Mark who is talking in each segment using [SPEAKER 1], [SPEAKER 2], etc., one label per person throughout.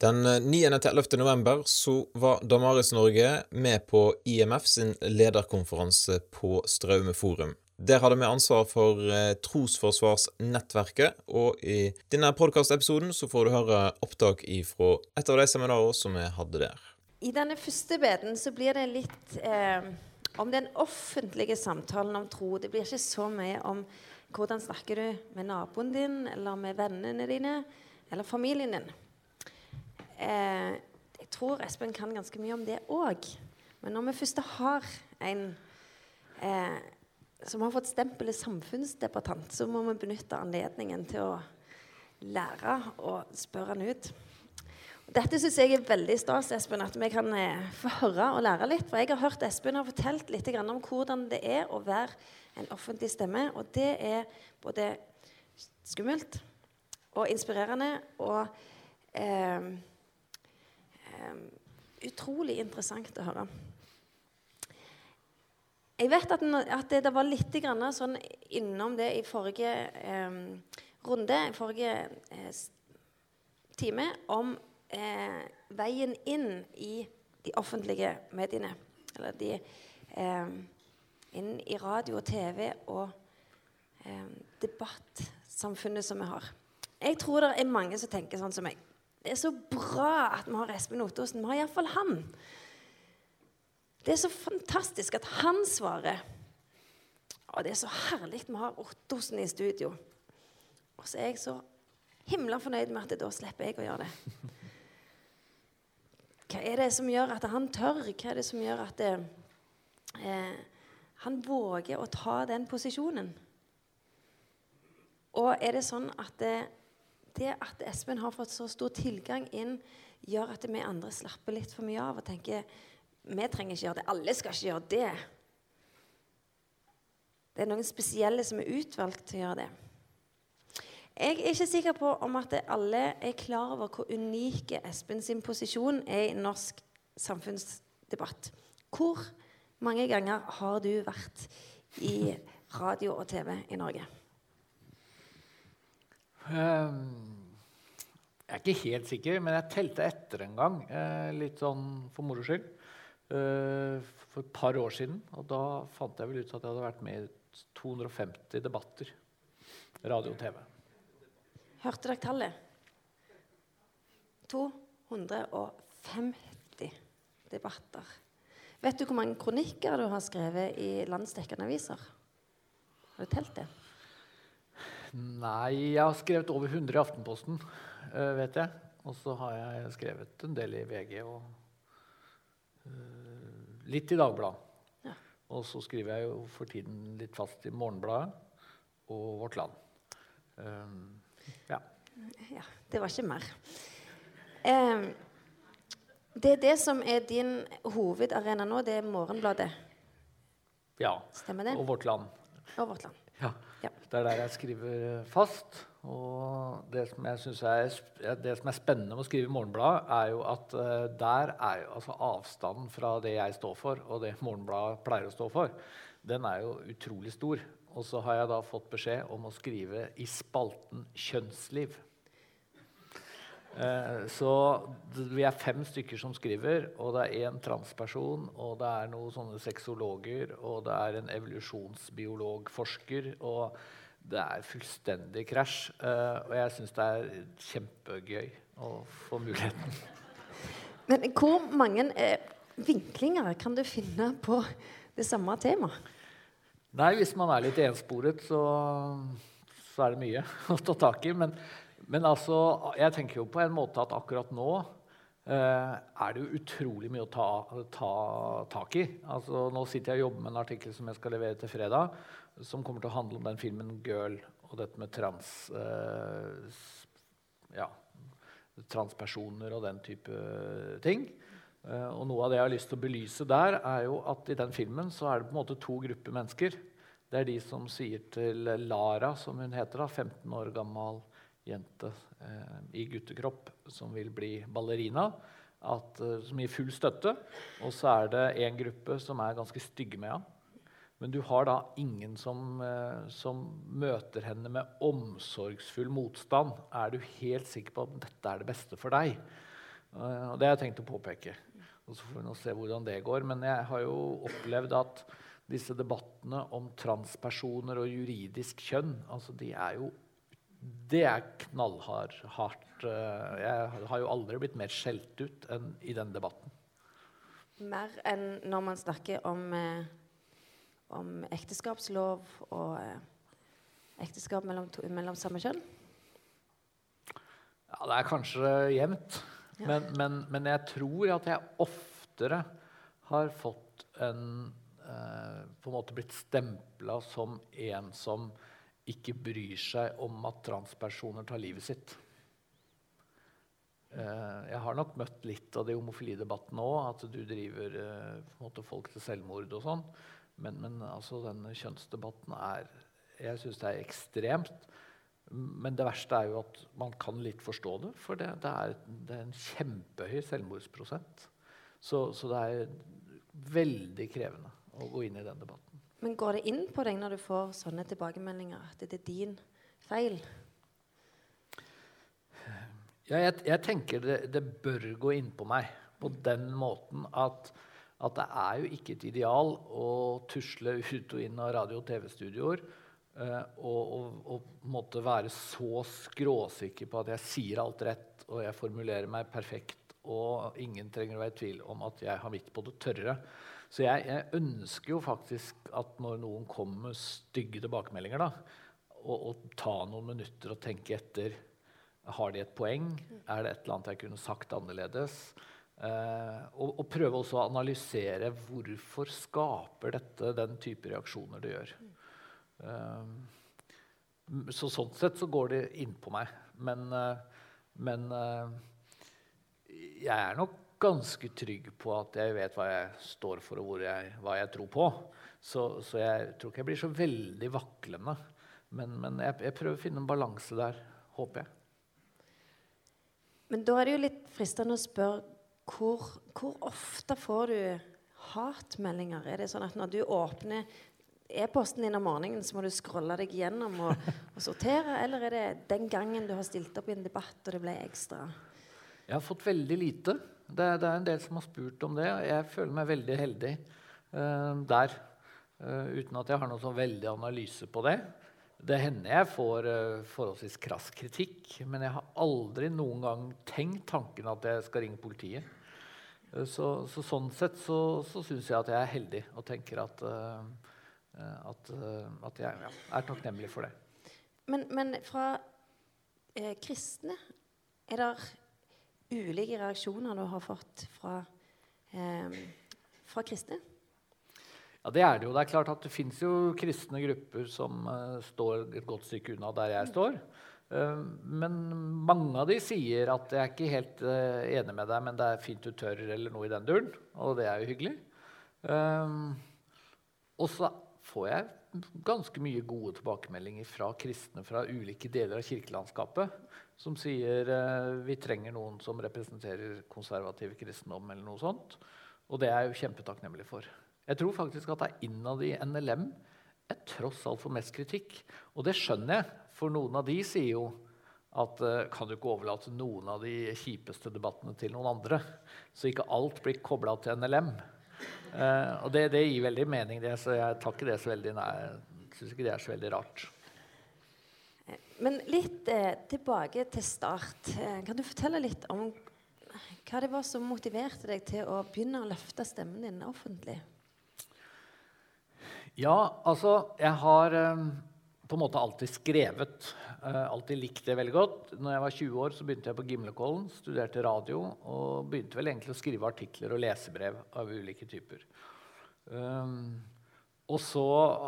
[SPEAKER 1] Den 9.-11. november så var Damaris Norge med på IMF sin lederkonferanse på Straume forum. Der hadde vi ansvar for eh, Trosforsvarsnettverket, og i denne podkastepisoden så får du høre opptak ifra et av de seminarene som vi hadde der.
[SPEAKER 2] I denne første beden så blir det litt eh, om den offentlige samtalen om tro. Det blir ikke så mye om hvordan snakker du med naboen din, eller med vennene dine, eller familien din. Eh, jeg tror Espen kan ganske mye om det òg. Men når vi først har en eh, som har fått stempelet samfunnsdebattant, så må vi benytte anledningen til å lære og spørre han ut. Dette syns jeg er veldig stas, Espen, at vi kan eh, få høre og lære litt. For jeg har hørt Espen har fortalt litt om hvordan det er å være en offentlig stemme. Og det er både skummelt og inspirerende og eh, utrolig interessant å høre. Jeg vet at, at det, det, var litt sånn innom det i forrige eh, runde, i forrige eh, time, om eh, veien inn i de offentlige mediene. Eller de ehm, inn i radio og TV og ehm, debattsamfunnet som vi har. Jeg tror det er mange som tenker sånn som meg. Det er så bra at vi har Espen Ottosen. Vi har iallfall han. Det er så fantastisk at han svarer. Og det er så herlig vi har Ottosen i studio. Og så er jeg så himla fornøyd med at da slipper jeg å gjøre det. Hva er det som gjør at han tør? Hva er det som gjør at det, eh, han våger å ta den posisjonen? Og er det sånn at det, det at Espen har fått så stor tilgang inn, gjør at vi andre slapper litt for mye av og tenker vi trenger ikke gjøre det. Alle skal ikke gjøre det. Det er noen spesielle som er utvalgt til å gjøre det. Jeg er ikke sikker på om at alle er klar over hvor unike Espen sin posisjon er i norsk samfunnsdebatt. Hvor mange ganger har du vært i radio og TV i Norge?
[SPEAKER 3] Ehm, jeg er ikke helt sikker, men jeg telte etter en gang. Eh, litt sånn for moro skyld. Eh, for et par år siden. Og da fant jeg vel ut at jeg hadde vært med i 250 debatter. Radio og TV.
[SPEAKER 2] Hørte dere tallet? 250 debatter. Vet du hvor mange kronikker du har skrevet i landsdekkende aviser? Har du telt det?
[SPEAKER 3] Nei, jeg har skrevet over 100 i Aftenposten, uh, vet jeg. Og så har jeg skrevet en del i VG og uh, litt i Dagbladet. Ja. Og så skriver jeg jo for tiden litt fast i Morgenbladet og Vårt Land. Um,
[SPEAKER 2] ja. ja. Det var ikke mer. Um, det er det som er din hovedarena nå, det er Morgenbladet?
[SPEAKER 3] Ja. Stemmer det? Og Vårt Land.
[SPEAKER 2] Og Vårt Land.
[SPEAKER 3] Ja. Ja. Det er der jeg skriver fast. Og det som jeg er, det som er spennende med å skrive i Morgenbladet, er jo at uh, der er jo altså avstanden fra det jeg står for, og det Morgenbladet pleier å stå for, den er jo utrolig stor. Og så har jeg da fått beskjed om å skrive i spalten kjønnsliv. Eh, så vi er fem stykker som skriver, og det er én transperson, og det er noen sånne sexologer, og det er en evolusjonsbiologforsker, og det er fullstendig krasj. Eh, og jeg syns det er kjempegøy å få muligheten.
[SPEAKER 2] Men hvor mange eh, vinklinger kan du finne på det samme temaet?
[SPEAKER 3] Nei, hvis man er litt ensporet, så, så er det mye å ta tak i. Men men altså, jeg tenker jo på en måte at akkurat nå eh, er det jo utrolig mye å ta, ta, tak i. Altså, nå sitter jeg og jobber med en artikkel som jeg skal levere til fredag, som kommer til å handle om den filmen 'Girl' og dette med trans, eh, ja, transpersoner og den type ting. Eh, og noe av det jeg har lyst til å belyse der, er jo at i den filmen så er det på en måte to grupper mennesker. Det er de som sier til Lara, som hun heter, da, 15 år gammel jente eh, i guttekropp som vil bli ballerina, at, eh, som gir full støtte. Og så er det en gruppe som er ganske stygge med henne. Men du har da ingen som, eh, som, møter henne med omsorgsfull motstand. Er du helt sikker på at dette er det beste for deg? Og det har jeg tenkt å påpeke. Og så får vi nå se hvordan det går. Men jeg har jo opplevd at disse debattene om transpersoner og juridisk kjønn altså de er jo Det er knallhardt. Uh, jeg har jo aldri blitt mer skjelt ut enn i den debatten.
[SPEAKER 2] Mer enn når man snakker om, eh, om ekteskapslov og eh, ekteskap mellom, to, mellom samme kjønn?
[SPEAKER 3] Ja, det er kanskje jevnt. Ja. Men, men, men, jeg tror at jeg oftere har fått en eh, På en måte blitt stempla som en som ikke bryr seg om at transpersoner tar livet sitt. Eh, jeg har nok møtt litt av det i homofilidebatten òg, at du driver måte, folk til selvmord og sånn. Men, men altså, denne kjønnsdebatten er Jeg syns det er ekstremt. Men det verste er jo at man kan litt forstå det, for det, det, er, det er, en kjempehøy selvmordsprosent. Så, så, det er veldig krevende å gå inn i den debatten.
[SPEAKER 2] Men går det inn på deg når du får sånne tilbakemeldinger, at det er din feil?
[SPEAKER 3] Ja, jeg, jeg tenker det, det, bør gå inn på meg på den måten at, at det er jo ikke et ideal å tusle ut og inn av radio- og TV-studioer eh, og, og, og, måtte være så skråsikker på at jeg sier alt rett og jeg formulerer meg perfekt, og ingen trenger å være i tvil om at jeg har mitt på det tørre. Så jeg, jeg, ønsker jo faktisk at når noen kommer med stygge tilbakemeldinger, da, å ta noen minutter og tenke etter. Har de et poeng? Er det et eller annet jeg kunne sagt annerledes? Eh, og, og, prøve også å analysere hvorfor skaper dette den type reaksjoner det gjør. Eh, så sånn sett så går det innpå meg. Men, eh, men eh, jeg er nok ganske trygg på at jeg vet hva jeg står for, og jeg, hva jeg tror på. Så, så, jeg tror ikke jeg blir så veldig vaklende. Men, men jeg, jeg, prøver å finne en balanse der, håper jeg.
[SPEAKER 2] Men da er det jo litt fristende å spørre hvor, hvor ofte får du hatmeldinger? Er det sånn at når du åpner e-posten din om morgenen, så må du scrolle deg gjennom og, og, sortere? Eller er det den gangen du har stilt opp i en debatt og det ble ekstra?
[SPEAKER 3] Jeg har fått veldig lite. Det, det er en del som har spurt om det. Jeg føler meg veldig heldig uh, der. Uh, uten at jeg har noen sånn veldig analyse på det. Det hender jeg får uh, forholdsvis krass kritikk, men jeg har aldri noen gang tenkt tanken at jeg skal ringe politiet. Så, så, sånn sett så, så syns jeg at jeg er heldig og tenker at at, at jeg ja, er takknemlig for det.
[SPEAKER 2] Men, men fra kristne er det ulike reaksjoner du har fått fra, eh, fra kristne?
[SPEAKER 3] Ja, det er det jo. Det er klart at det fins jo kristne grupper som uh, står et godt stykke unna der jeg står. Uh, men mange av de sier at jeg er ikke helt uh, enig med deg, men det er fint du tør, eller noe i den duren. Og det er jo hyggelig. og så får jeg ganske mye gode tilbakemeldinger fra kristne fra ulike deler av kirkelandskapet som sier eh, vi trenger noen som representerer konservativ kristendom. eller noe sånt. Og det er jeg jo kjempetakknemlig for. Jeg tror faktisk at det er innad i NLM er tross alt for mest kritikk. Og det skjønner jeg, for noen av de sier jo at eh, kan du ikke overlate noen av de kjipeste debattene til noen andre? Så ikke alt blir kobla til NLM. Eh, og det, det, gir veldig mening, det, så jeg tar ikke det så veldig nei, syns ikke det er så veldig rart.
[SPEAKER 2] Men litt eh, tilbake til start. Eh, kan du fortelle litt om hva det var som motiverte deg til å begynne å løfte stemmen din offentlig?
[SPEAKER 3] Ja, altså Jeg har eh, på en måte alltid skrevet. Eh, alltid likt det veldig godt. Når jeg var 20 år, så begynte jeg på Gimlekollen, studerte radio og begynte vel egentlig å skrive artikler og lesebrev av ulike typer. Um, og så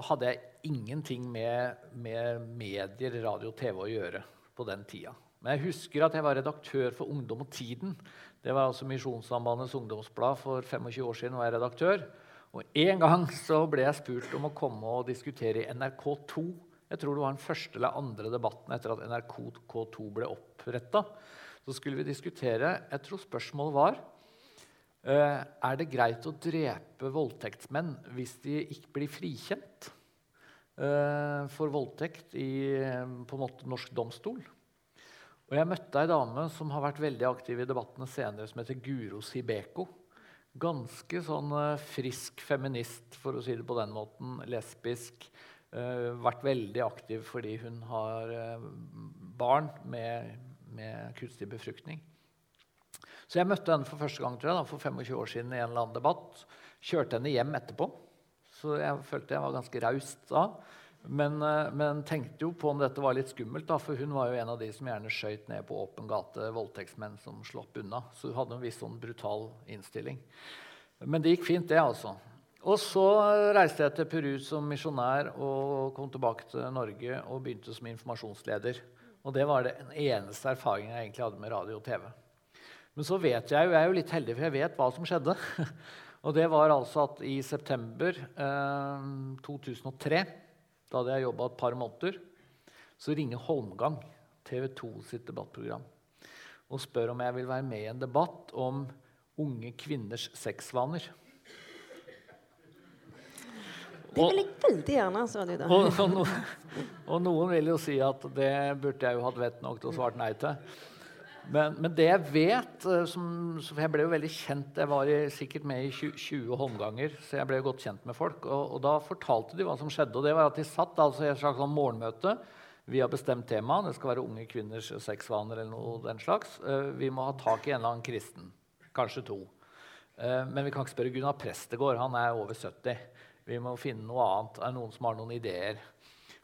[SPEAKER 3] hadde jeg ingenting med, med medier, radio og TV å gjøre på den tida. Men jeg husker at jeg var redaktør for Ungdom og Tiden. Det var altså Misjonssambandets ungdomsblad. For 25 år siden var jeg redaktør. Og En gang så ble jeg spurt om å komme og diskutere i NRK2 jeg tror det var den første eller andre debatten etter at NRK2 ble oppretta. Så skulle vi diskutere Jeg tror spørsmålet var Er det greit å drepe voldtektsmenn hvis de ikke blir frikjent uh, for voldtekt i på en måte norsk domstol. Og jeg møtte ei dame som har vært veldig aktiv i debattene senere, som heter Guro Sibeko. Ganske sånn frisk feminist, for å si det på den måten. Lesbisk. Vært veldig aktiv fordi hun har barn med, med, kunstig befruktning. Så jeg møtte henne for første gang tror jeg, da, for 25 år siden i en eller annen debatt. Kjørte henne hjem etterpå. Så jeg følte jeg var ganske raus da. Men, eh, men, tenkte jo på om dette var litt skummelt, da, for hun var jo en av de som gjerne skøyt ned på åpen gate voldtektsmenn som slapp unna. Så hun hadde en viss sånn brutal innstilling. Men det gikk fint, det, altså. Og så reiste jeg til Peru som misjonær og kom tilbake til Norge og begynte som informasjonsleder. Og det var den eneste erfaringen jeg egentlig hadde med radio og TV. Men så vet jeg jo, jeg er jo litt heldig, for jeg vet hva som skjedde. og det var altså at i september eh, 2003 da hadde jeg jobba et par måneder. Så ringer Holmgang, TV 2 sitt debattprogram, og spør om jeg vil være med i en debatt om unge kvinners sexvaner.
[SPEAKER 2] Det vil jeg veldig gjerne, sa du da.
[SPEAKER 3] Og, og, no, og, noen vil jo si at det burde jeg jo hatt vett nok til å svare nei til. Men, men, det jeg vet eh, som, Jeg ble jo veldig kjent. Jeg var i, sikkert med i 20, 20 håndganger, så jeg ble jo godt kjent med folk. Og, og, da fortalte de hva som skjedde. og det var at De satt altså i et slags sånn morgenmøte. Vi har bestemt tema. Det skal være unge kvinners sexvaner. eller noe den slags. Eh, vi må ha tak i en eller annen kristen. Kanskje to. Eh, men vi kan ikke spørre Gunnar Prestegård. Han er over 70. Vi må finne noe annet. Er det noen som har noen ideer?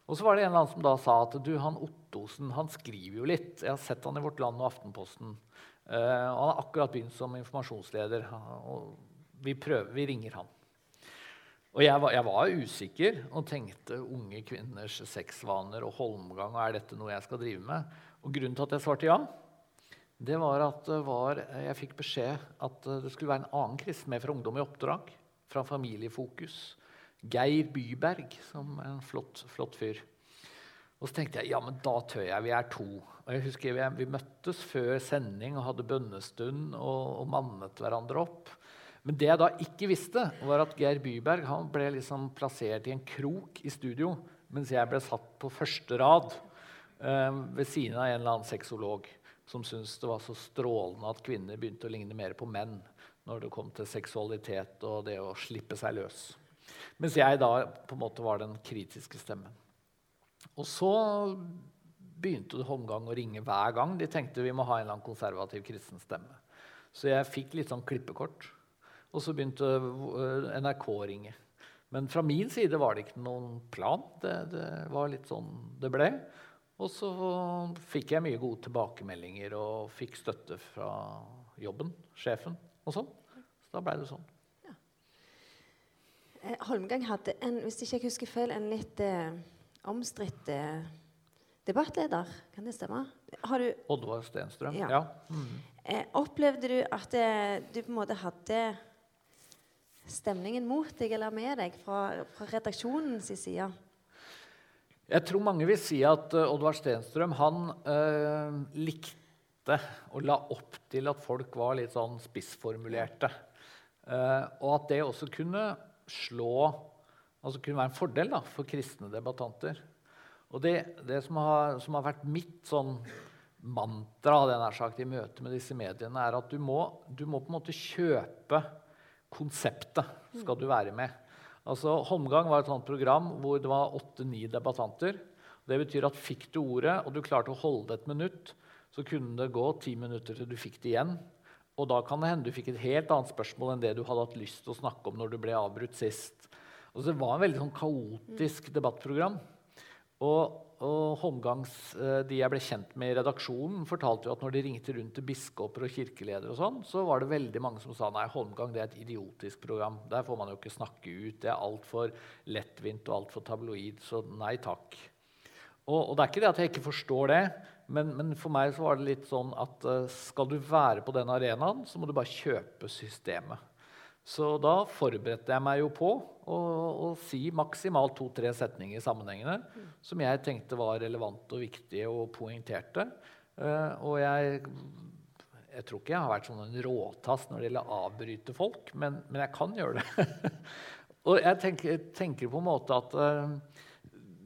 [SPEAKER 3] Og så var det en eller annen som da sa at du, han Ottosen han skriver jo litt. Jeg har sett han i Vårt Land og Aftenposten. Uh, han har akkurat begynt som informasjonsleder. og vi, prøver, vi ringer han. Og jeg var, jeg var, usikker og tenkte unge kvinners sexvaner og holmgang. og Er dette noe jeg skal drive med? Og Grunnen til at jeg svarte ja, det var at var, jeg fikk beskjed at det skulle være en annen kristen med fra Ungdom i oppdrag. Fra Familiefokus. Geir Byberg, som er en flott, flott fyr. Og så tenkte jeg ja, men da tør jeg. Vi er to. Og jeg husker Vi, vi møttes før sending og hadde bønnestund og, og, mannet hverandre opp. Men det jeg da ikke visste, var at Geir Byberg han ble liksom plassert i en krok i studio, mens jeg ble satt på første rad eh, ved siden av en eller annen sexolog som syntes det var så strålende at kvinner begynte å ligne mer på menn når det kom til seksualitet og det å slippe seg løs. Mens jeg da på en måte var den kritiske stemmen. Og så begynte Holmgang å ringe hver gang. De tenkte vi må ha en eller annen konservativ kristen stemme. Så jeg fikk litt sånn klippekort. Og så begynte NRK å ringe. Men fra min side var det ikke noen plan. Det, det var litt sånn det ble. Og så fikk jeg mye gode tilbakemeldinger og fikk støtte fra jobben, sjefen og sånn. Så da blei det sånn.
[SPEAKER 2] Eh, Holmgang hadde en, hvis ikke jeg husker feil, en litt eh, omstridt eh, debattleder. Kan det stemme?
[SPEAKER 3] Har du, Oddvar Stenstrøm. Ja. ja. Mm.
[SPEAKER 2] Eh, opplevde du at eh, du på en måte hadde stemningen mot deg eller med deg fra, fra redaksjonens side?
[SPEAKER 3] Jeg tror mange vil si at uh, Oddvar Stenstrøm han uh, likte og la opp til at folk var litt sånn spissformulerte. Uh, og at det også kunne slå altså kunne være en fordel da, for kristne debattanter. Og det, det som, har, som, har, vært mitt sånn mantra sagt, i møte med disse mediene, er at du må, du må, på en måte kjøpe konseptet skal du være med. Altså, Holmgang var et sånt program hvor det var åtte-ni debattanter. Det betyr at fikk du ordet, og du klarte å holde det et minutt, så kunne det gå ti minutter til du fikk det igjen. Og da kan det hende du fikk et helt annet spørsmål enn det du hadde hatt lyst til å snakke om når du ble avbrutt sist. Altså, det var en veldig sånn kaotisk debattprogram. Og, og Holmgangs, eh, de jeg ble kjent med i redaksjonen, fortalte jo at når de ringte rundt til biskoper og kirkeledere, og sånn, så var det veldig mange som sa nei, Holmgang det er et idiotisk program. Der får man jo ikke snakke ut. Det er altfor lettvint og altfor tabloid. Så nei takk. Og, og, det er ikke det at jeg ikke forstår det, men, men, for meg så var det litt sånn at uh, skal du være på den arenaen, så må du bare kjøpe systemet. Så da forberedte jeg meg jo på å, å si maksimalt to-tre setninger sammenhengende sammenhengene, som jeg tenkte var relevante og viktige og poengterte. Uh, og jeg, jeg tror ikke jeg har vært sånn en råtass når det gjelder å avbryte folk, men, men jeg kan gjøre det. og jeg tenker, tenker, på en måte at uh,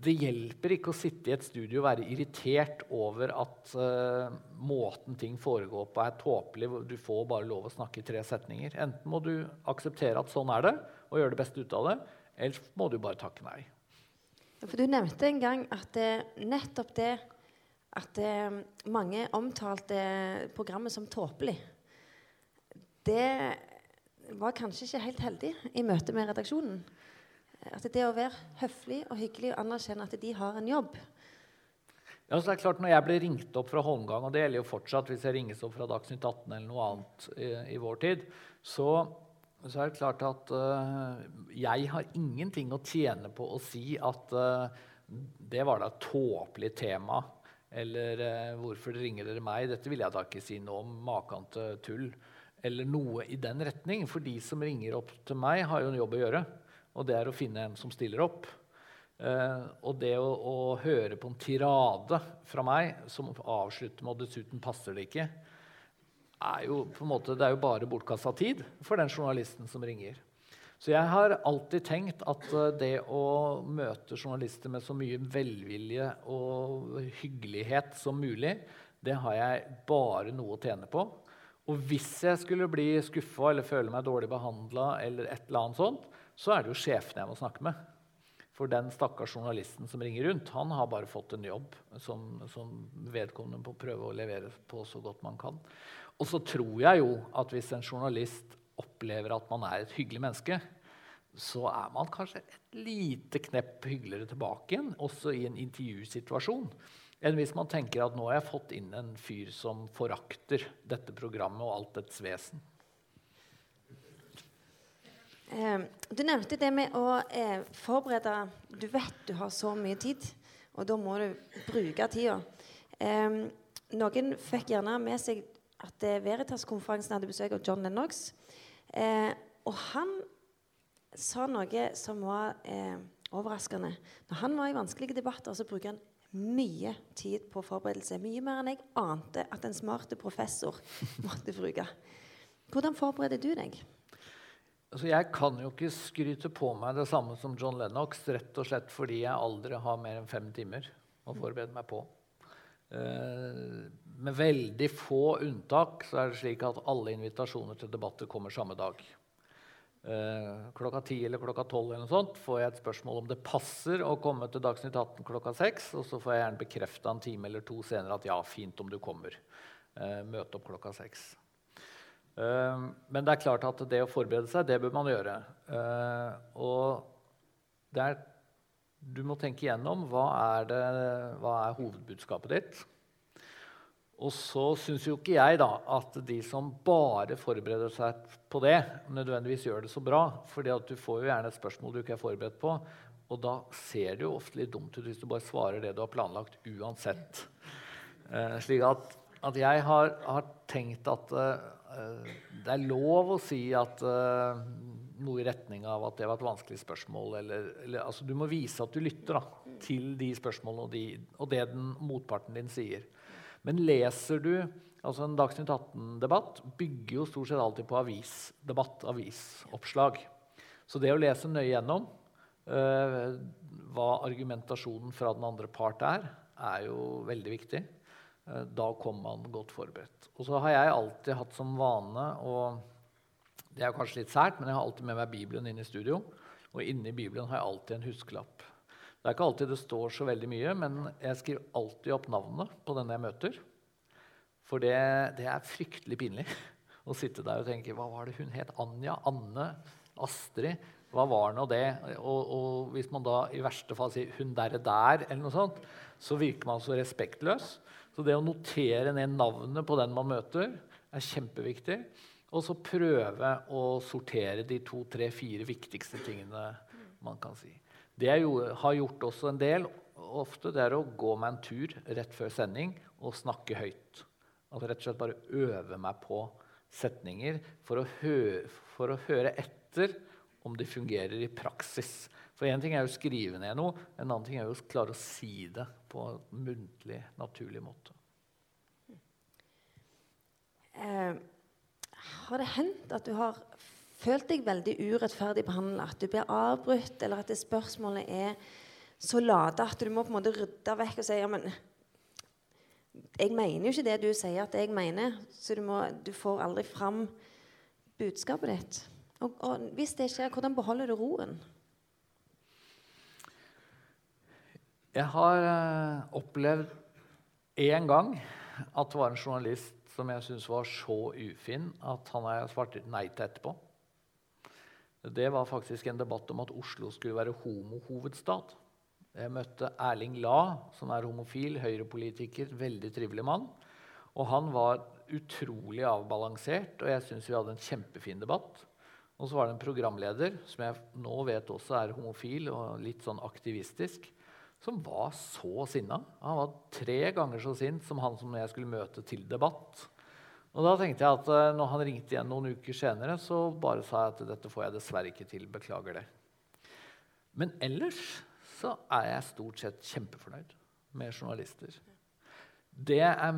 [SPEAKER 3] det hjelper ikke å sitte i et studio og være irritert over at uh, måten ting foregår på, er tåpelig. Du får bare lov å snakke i tre setninger. Enten må du akseptere at sånn er det, og gjøre det beste ut av det, eller må du bare takke nei.
[SPEAKER 2] For Du nevnte en gang at det, nettopp det at det, mange omtalte programmet som tåpelig, det var kanskje ikke helt heldig i møte med redaksjonen. At det å være høflig og hyggelig og anerkjenne at de har en jobb
[SPEAKER 3] ja, så det er klart Når jeg blir ringt opp fra Holmgang, og det gjelder jo fortsatt hvis jeg ringes opp fra Dagsnytt 18 eller noe annet i, i vår tid, så, så, er det klart at uh, jeg har ingenting å tjene på å si at uh, det var da et tåpelig tema. Eller uh, 'hvorfor ringer dere meg?' Dette vil jeg da ikke si noe om. Maken til tull. Eller noe i den retning. For de som ringer opp til meg, har jo en jobb å gjøre. Og det er å finne en som stiller opp. Uh, og det å, å, høre på en tirade fra meg som avslutter med 'og dessuten passer det ikke', er jo, måte, det er jo bare bortkasta tid for den journalisten som ringer. Så jeg har alltid tenkt at uh, det å møte journalister med så mye velvilje og hyggelighet som mulig, det har jeg bare noe å tjene på. Og hvis jeg skulle bli skuffa eller føle meg dårlig behandla, eller et eller annet sånt, så er det jo sjefen jeg må snakke med. For den stakkars journalisten som ringer rundt, han har bare fått en jobb som, som vedkommende må prøve å levere på så godt man kan. Og så tror jeg jo at hvis en journalist opplever at man er et hyggelig menneske, så er man kanskje et lite knepp hyggeligere tilbake igjen, også i en intervjusituasjon, enn hvis man tenker at nå har jeg fått inn en fyr som forakter dette programmet og alt dets vesen.
[SPEAKER 2] Eh, du nevnte det med å eh, forberede Du vet du har så mye tid, og da må du bruke tida. Eh, noen fikk gjerne med seg at eh, Veritas-konferansen hadde besøk av John Lennox. Eh, og han sa noe som var eh, overraskende. Når han var i vanskelige debatter, så bruker han mye tid på forberedelse. Mye mer enn jeg ante at en smart professor måtte bruke. Hvordan forbereder du deg?
[SPEAKER 3] Altså, jeg kan jo ikke skryte på meg det samme som John Lennox rett og slett fordi jeg aldri har mer enn fem timer å forberede meg på. Uh, med veldig få unntak så er det slik at alle invitasjoner til debatter kommer samme dag. Uh, klokka ti eller klokka tolv får jeg et spørsmål om det passer å komme til Dagsnytt 18 klokka seks. Og så får jeg gjerne bekrefta en time eller to senere at ja, fint om du kommer. Uh, møte opp klokka seks. Ehm, men det er klart at det å forberede seg, det bør man gjøre. Ehm, og er, du må tenke igjennom hva er, det, hva er hovedbudskapet ditt. Og så syns jo ikke jeg da at de som bare forbereder seg på det, nødvendigvis gjør det så bra. fordi du får jo gjerne et spørsmål du ikke er forberedt på. Og da ser det jo ofte litt dumt ut hvis du bare svarer det du har planlagt uansett. Eh, slik at, at jeg har, har, tenkt at Eh, det er lov å si at uh, noe i retning av at det var et vanskelig spørsmål. Eller, eller, altså, du må vise at du lytter da, til de spørsmålene og, de, og, det den motparten din sier. Men leser du altså En Dagsnytt 18-debatt bygger jo stort sett alltid på avisdebatt, avisoppslag. Så det å lese nøye gjennom uh, hva argumentasjonen fra den andre part er, er jo veldig viktig. Eh, da kom man godt forberedt. Og så har jeg alltid hatt som vane og Det er kanskje litt sært, men jeg har alltid med meg Bibelen inn i studio. Og inni Bibelen har jeg alltid en huskelapp. Det er ikke alltid det står så veldig mye, men jeg skriver alltid opp navnet på den jeg møter. For det, det er fryktelig pinlig å sitte der og tenke Hva var det hun het? Anja? Anne? Astrid? Hva var nå det? Og, og, hvis man da i verste fall sier 'hun derre der', eller noe sånt, så virker man så respektløs. Så det å notere ned navnet på den man møter, er kjempeviktig. Og så prøve å sortere de to, tre, fire viktigste tingene man kan si. Det jeg har gjort også en del, ofte, det er å gå meg en tur rett før sending og snakke høyt. Altså rett og slett bare øve meg på setninger for å, høre, for å høre etter om de fungerer i praksis. For én ting er jo å skrive ned noe, en annen ting er jo å klare å si det på en muntlig, naturlig måte.
[SPEAKER 2] Eh, har det hendt at du har følt deg veldig urettferdig behandla? At du blir avbrutt, eller at det spørsmålet er så lada at du må på en måte rydde vekk og si ja, men jeg mener jo ikke det du sier at jeg mener, så du, må, du får aldri fram budskapet ditt. Og, og hvis det skjer, hvordan beholder du roen?
[SPEAKER 3] Jeg har eh, opplevd én gang at det var en journalist som jeg syntes var så ufin at han har svart nei til etterpå. Det var faktisk en debatt om at Oslo skulle være homohovedstad. Jeg møtte Erling La, som er homofil, høyrepolitiker, veldig trivelig mann. Og han var utrolig avbalansert, og jeg syns vi hadde en kjempefin debatt. Og så var det en programleder som jeg nå vet også er homofil og litt sånn aktivistisk, som var så sinna. Han var tre ganger så sint som han som jeg skulle møte til debatt. Og da tenkte jeg at eh, når han ringte igjen noen uker senere, så bare sa jeg at dette får jeg dessverre ikke til. Beklager det. Men ellers så er jeg stort sett kjempefornøyd med journalister. Det jeg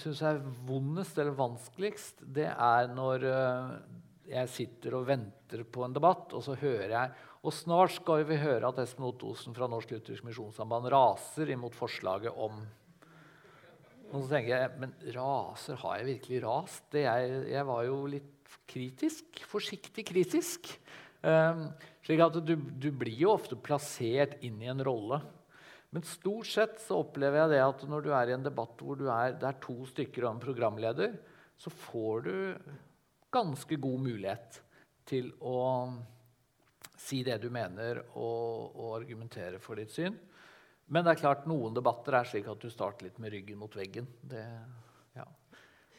[SPEAKER 3] syns er vondest eller vanskeligst, det er når eh, jeg sitter og venter på en debatt, og så hører jeg Og snart skal vi høre at Espen Ottosen fra Norsk Luthersk Misjonssamband raser imot forslaget om Og så tenker jeg Men raser, har jeg virkelig rast? Jeg, jeg, var jo litt kritisk. Forsiktig kritisk. Um, slik at du, du, blir jo ofte plassert inn i en rolle. Men stort sett så opplever jeg det at når du er i en debatt hvor er, det er to stykker og en programleder, så får du ganske god mulighet til å si det du mener, og, og argumentere for ditt syn. Men det er klart noen debatter er slik at du starter litt med ryggen mot veggen. Det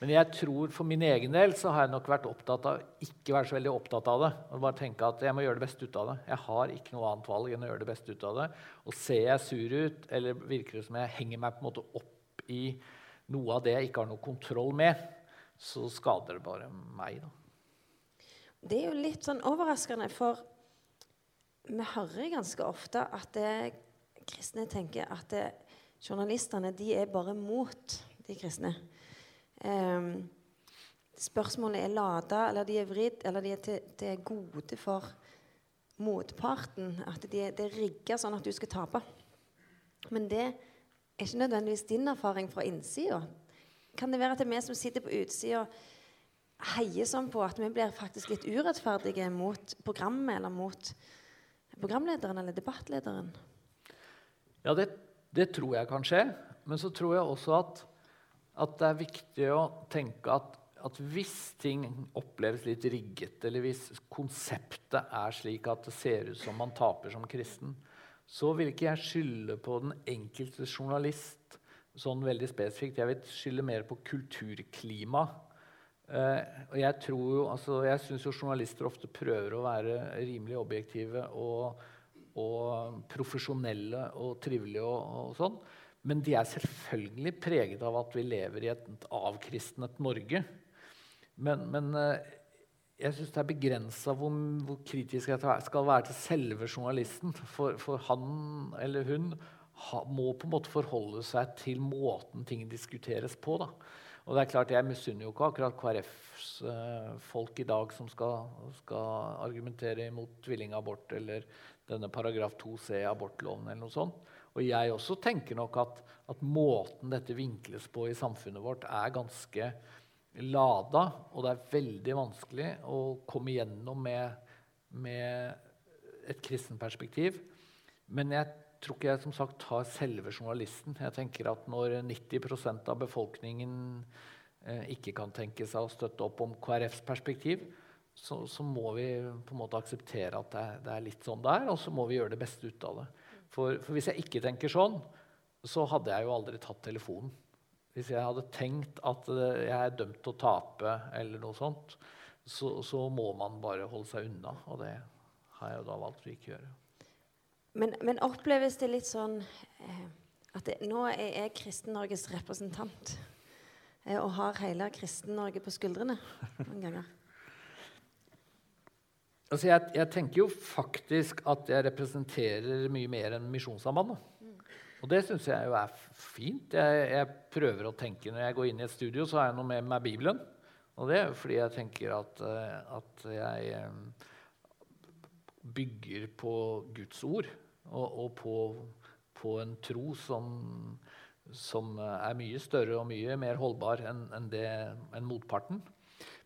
[SPEAKER 3] men jeg tror for min egen del så har jeg nok vært opptatt av ikke være så veldig opptatt av det. og bare tenke at Jeg må gjøre det beste ut av det. Jeg har ikke noe annet valg enn å gjøre det beste ut av det. Og ser jeg sur ut, eller virker det som jeg henger meg på en måte opp i noe av det jeg ikke har noe kontroll med, så skader det bare meg. da.
[SPEAKER 2] Det er jo litt sånn overraskende, for vi hører ganske ofte at det, kristne tenker at det, journalistene de er bare mot de kristne. Um, spørsmålet er lada, eller de er vridd, eller de er til, til gode for motparten. At de, det er rigga sånn at du skal tape. Men det er ikke nødvendigvis din erfaring fra innsida. Kan det være at det er vi som sitter på utsida, heier sånn på at vi blir faktisk litt urettferdige mot programmet eller mot programlederen eller debattlederen?
[SPEAKER 3] Ja, det, det tror jeg kan skje. Men så tror jeg også at at det er viktig å tenke at, at, hvis ting oppleves litt rigget, eller hvis konseptet er slik at det ser ut som man taper som kristen, så vil ikke jeg skylde på den enkelte journalist sånn veldig spesifikt. Jeg vil skylde mer på kulturklima. Eh, og jeg tror jo, altså, jeg syns journalister ofte prøver å være rimelig objektive og, og profesjonelle og trivelige og, og sånn. Men de er selvfølgelig preget av at vi lever i et avkristnet Norge. Men, men eh, jeg syns det er begrensa hvor, hvor, kritisk jeg skal være til selve journalisten. For, for han eller hun ha, må på en måte forholde seg til måten ting diskuteres på. Da. Og det er klart, Jeg misunner jo ikke akkurat KrFs eh, folk i dag som skal, skal argumentere imot tvillingabort eller denne paragraf 2c i abortloven eller noe sånt. Og jeg også tenker nok at, at, måten dette vinkles på i samfunnet vårt, er ganske lada. Og det er veldig vanskelig å komme igjennom med, med et kristenperspektiv. Men jeg tror ikke jeg som sagt tar selve journalisten. Jeg tenker at Når 90% av befolkningen eh, ikke kan tenke seg å støtte opp om KrFs perspektiv, så, så, må vi på en måte akseptere at det, det er litt sånn det er, og så må vi gjøre det beste ut av det. For, for, hvis jeg ikke tenker sånn, så hadde jeg jo aldri tatt telefonen. Hvis jeg hadde tenkt at eh, jeg er dømt til å tape, eller noe sånt, så, så må man bare holde seg unna. Og det har jeg jo da valgt å ikke gjøre.
[SPEAKER 2] Men, men oppleves det litt sånn eh, at det, nå er jeg Kristen-Norges representant eh, og har hele Kristen-Norge på skuldrene noen ganger?
[SPEAKER 3] Altså jeg, jeg, tenker jo faktisk at jeg representerer mye mer enn Misjonssambandet. Og det syns jeg jo er fint. Jeg, jeg, prøver å tenke Når jeg går inn i et studio, så har jeg noe med meg Bibelen. Og det er jo fordi jeg tenker at, eh, at jeg eh, bygger på Guds ord. Og, og på, på, en tro som, som, er mye større og mye mer holdbar enn en en motparten.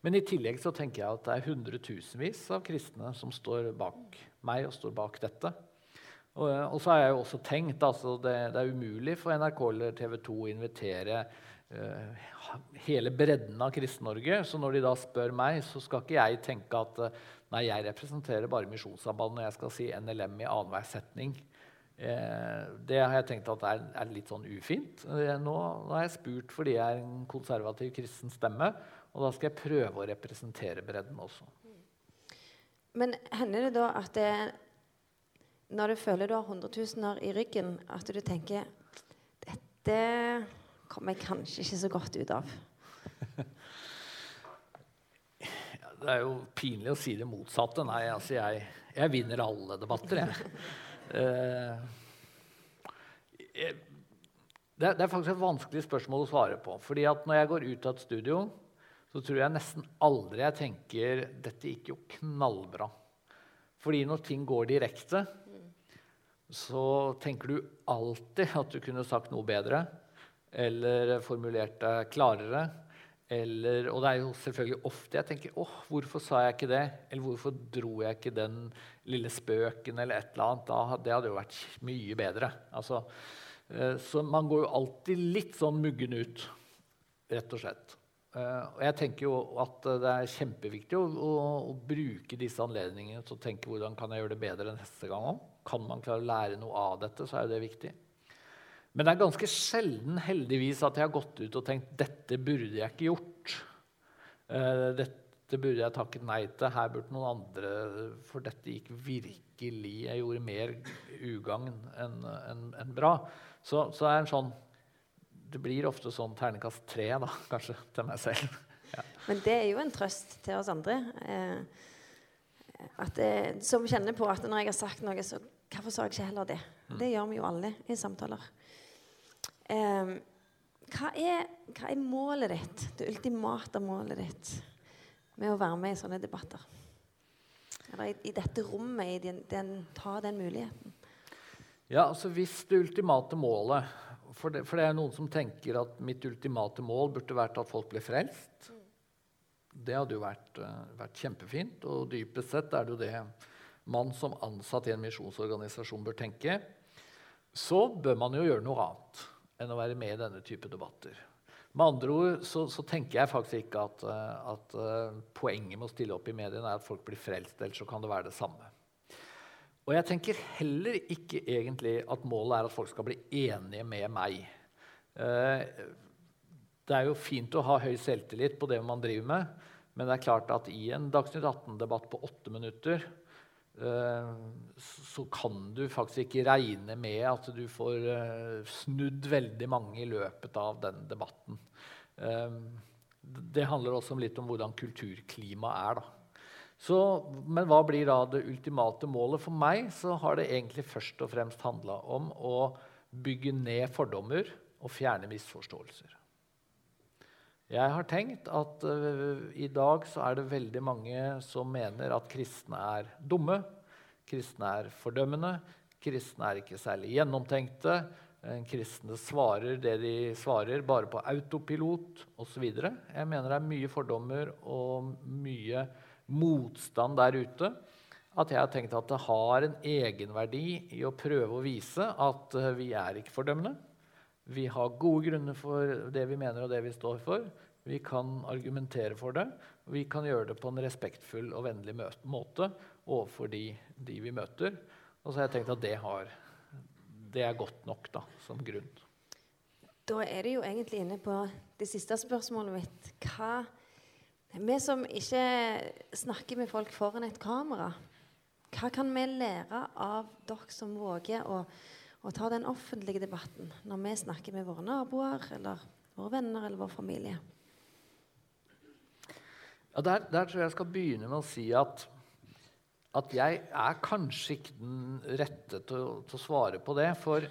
[SPEAKER 3] Men i tillegg så tenker jeg at det er hundretusenvis av kristne som står bak meg og står bak dette. Og, og så har jeg jo også tenkt altså det, det er umulig for NRK eller TV 2 å invitere hele bredden av Kristen-Norge. Så når de da spør meg, så skal ikke jeg tenke at uh, nei, jeg representerer bare Misjonssambandet når jeg skal si NLM i annenhver setning. Uh, det har jeg tenkt at er, litt sånn ufint. Nå, har jeg spurt fordi jeg er en konservativ kristen stemme. Og da skal jeg prøve å representere bredden også.
[SPEAKER 2] Men hender det da at det, når du føler du har hundretusener i ryggen, at du tenker dette kommer jeg kanskje ikke så godt ut av?
[SPEAKER 3] det er jo pinlig å si det motsatte. Nei, altså jeg, jeg vinner alle debatter. Uh, jeg det, det, er faktisk et vanskelig spørsmål å svare på. fordi at når jeg går ut av et studio, så tror jeg nesten aldri jeg tenker dette gikk jo knallbra. Fordi når ting går direkte, så tenker du alltid at du kunne sagt noe bedre. Eller formulert deg klarere. Eller, og det er jo selvfølgelig ofte jeg tenker åh, hvorfor sa jeg ikke det? Eller hvorfor dro jeg ikke den lille spøken? eller et eller annet? Da, det hadde jo vært mye bedre. Altså, eh, så man går jo alltid litt sånn muggen ut, rett og slett. Uh, og jeg tenker jo at det er kjempeviktig å, å, å, bruke disse anledningene til å tenke hvordan kan jeg gjøre det bedre neste gang òg. Kan man klare å lære noe av dette, så er det viktig. Men det er ganske sjelden heldigvis at jeg har gått ut og tenkt dette burde jeg ikke gjort. Uh, dette burde jeg takket nei til. Her burde noen andre For dette gikk virkelig Jeg gjorde mer ugagn enn en, en bra. Så, så er en sånn det blir ofte sånn ternekast tre, da, kanskje, til meg selv.
[SPEAKER 2] Ja. Men det er jo en trøst til oss andre. Eh, at det, som kjenner på at når jeg har sagt noe, så hvorfor sa jeg ikke heller det? Mm. Det gjør vi jo alle i samtaler. Eh, hva, er, hva, er, målet ditt, det ultimate målet ditt med å være med i sånne debatter? Eller i, i dette rommet, i den, den, ta den muligheten?
[SPEAKER 3] Ja, altså Hvis det ultimate målet for det, for det, er noen som tenker at mitt ultimate mål burde vært at folk ble frelst. Det hadde jo vært, uh, vært kjempefint. Og dypest sett er det jo det man som ansatt i en misjonsorganisasjon bør tenke. Så bør man jo gjøre noe annet enn å være med i denne type debatter. Med andre ord så, så tenker jeg faktisk ikke at, uh, at uh, poenget med å stille opp i mediene er at folk blir frelst. Ellers så kan det være det samme. Og jeg tenker heller ikke egentlig at målet er at folk skal bli enige med meg. Eh, det er jo fint å ha høy selvtillit på det man driver med, men det er klart at i en Dagsnytt 18-debatt på åtte minutter eh, så kan du faktisk ikke regne med at du får eh, snudd veldig mange i løpet av den debatten. Det handler også litt om hvordan kulturklimaet er. da. Så, men hva blir da det ultimate målet? For meg så har det egentlig først og fremst handla om å bygge ned fordommer og fjerne misforståelser. Jeg har tenkt at uh, i dag så er det veldig mange som mener at kristne er dumme. Kristne er fordømmende. Kristne er ikke særlig gjennomtenkte. Kristne svarer det de svarer, bare på autopilot osv. Jeg mener det er mye fordommer og mye motstand der ute at jeg har tenkt at det har en egenverdi i å prøve å vise at eh, vi er ikke fordømmende. Vi har gode grunner for det vi mener og det vi står for. Vi kan argumentere for det, og vi kan gjøre det på en respektfull og vennlig måte overfor de, de vi møter. Og så har jeg tenkt at det, har, det er godt nok da, som grunn.
[SPEAKER 2] Da er det jo egentlig inne på det siste spørsmålet mitt. Hva vi som ikke snakker med folk foran et kamera, hva kan vi lære av dere som våger å, å ta den offentlige debatten når vi snakker med våre naboer eller våre venner eller vår familie?
[SPEAKER 3] Ja, der, der, tror jeg jeg skal begynne med å si at, at jeg er kanskje ikke den rette til, til å svare på det. For,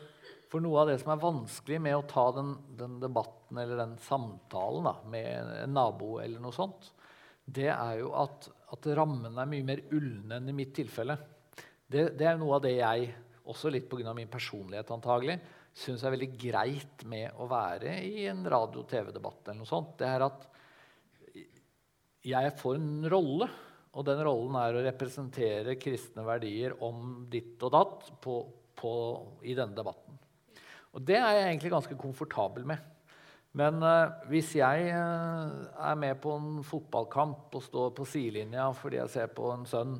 [SPEAKER 3] for, noe av det som er vanskelig med å ta den, den debatten eller den samtalen da, med en nabo, eller noe sånt, det er jo at, at rammene er mye mer ulne enn i mitt tilfelle. Det, det, er noe av det jeg også litt pga. min personlighet antagelig, syns er veldig greit med å være i en radio-TV-debatt. eller noe sånt, det er at jeg får en rolle. Og den rollen er å representere kristne verdier om ditt og datt på, på, i denne debatten. Og det er jeg egentlig ganske komfortabel med. Men uh, hvis jeg uh, er med på en fotballkamp og står på sidelinja fordi jeg ser på en sønn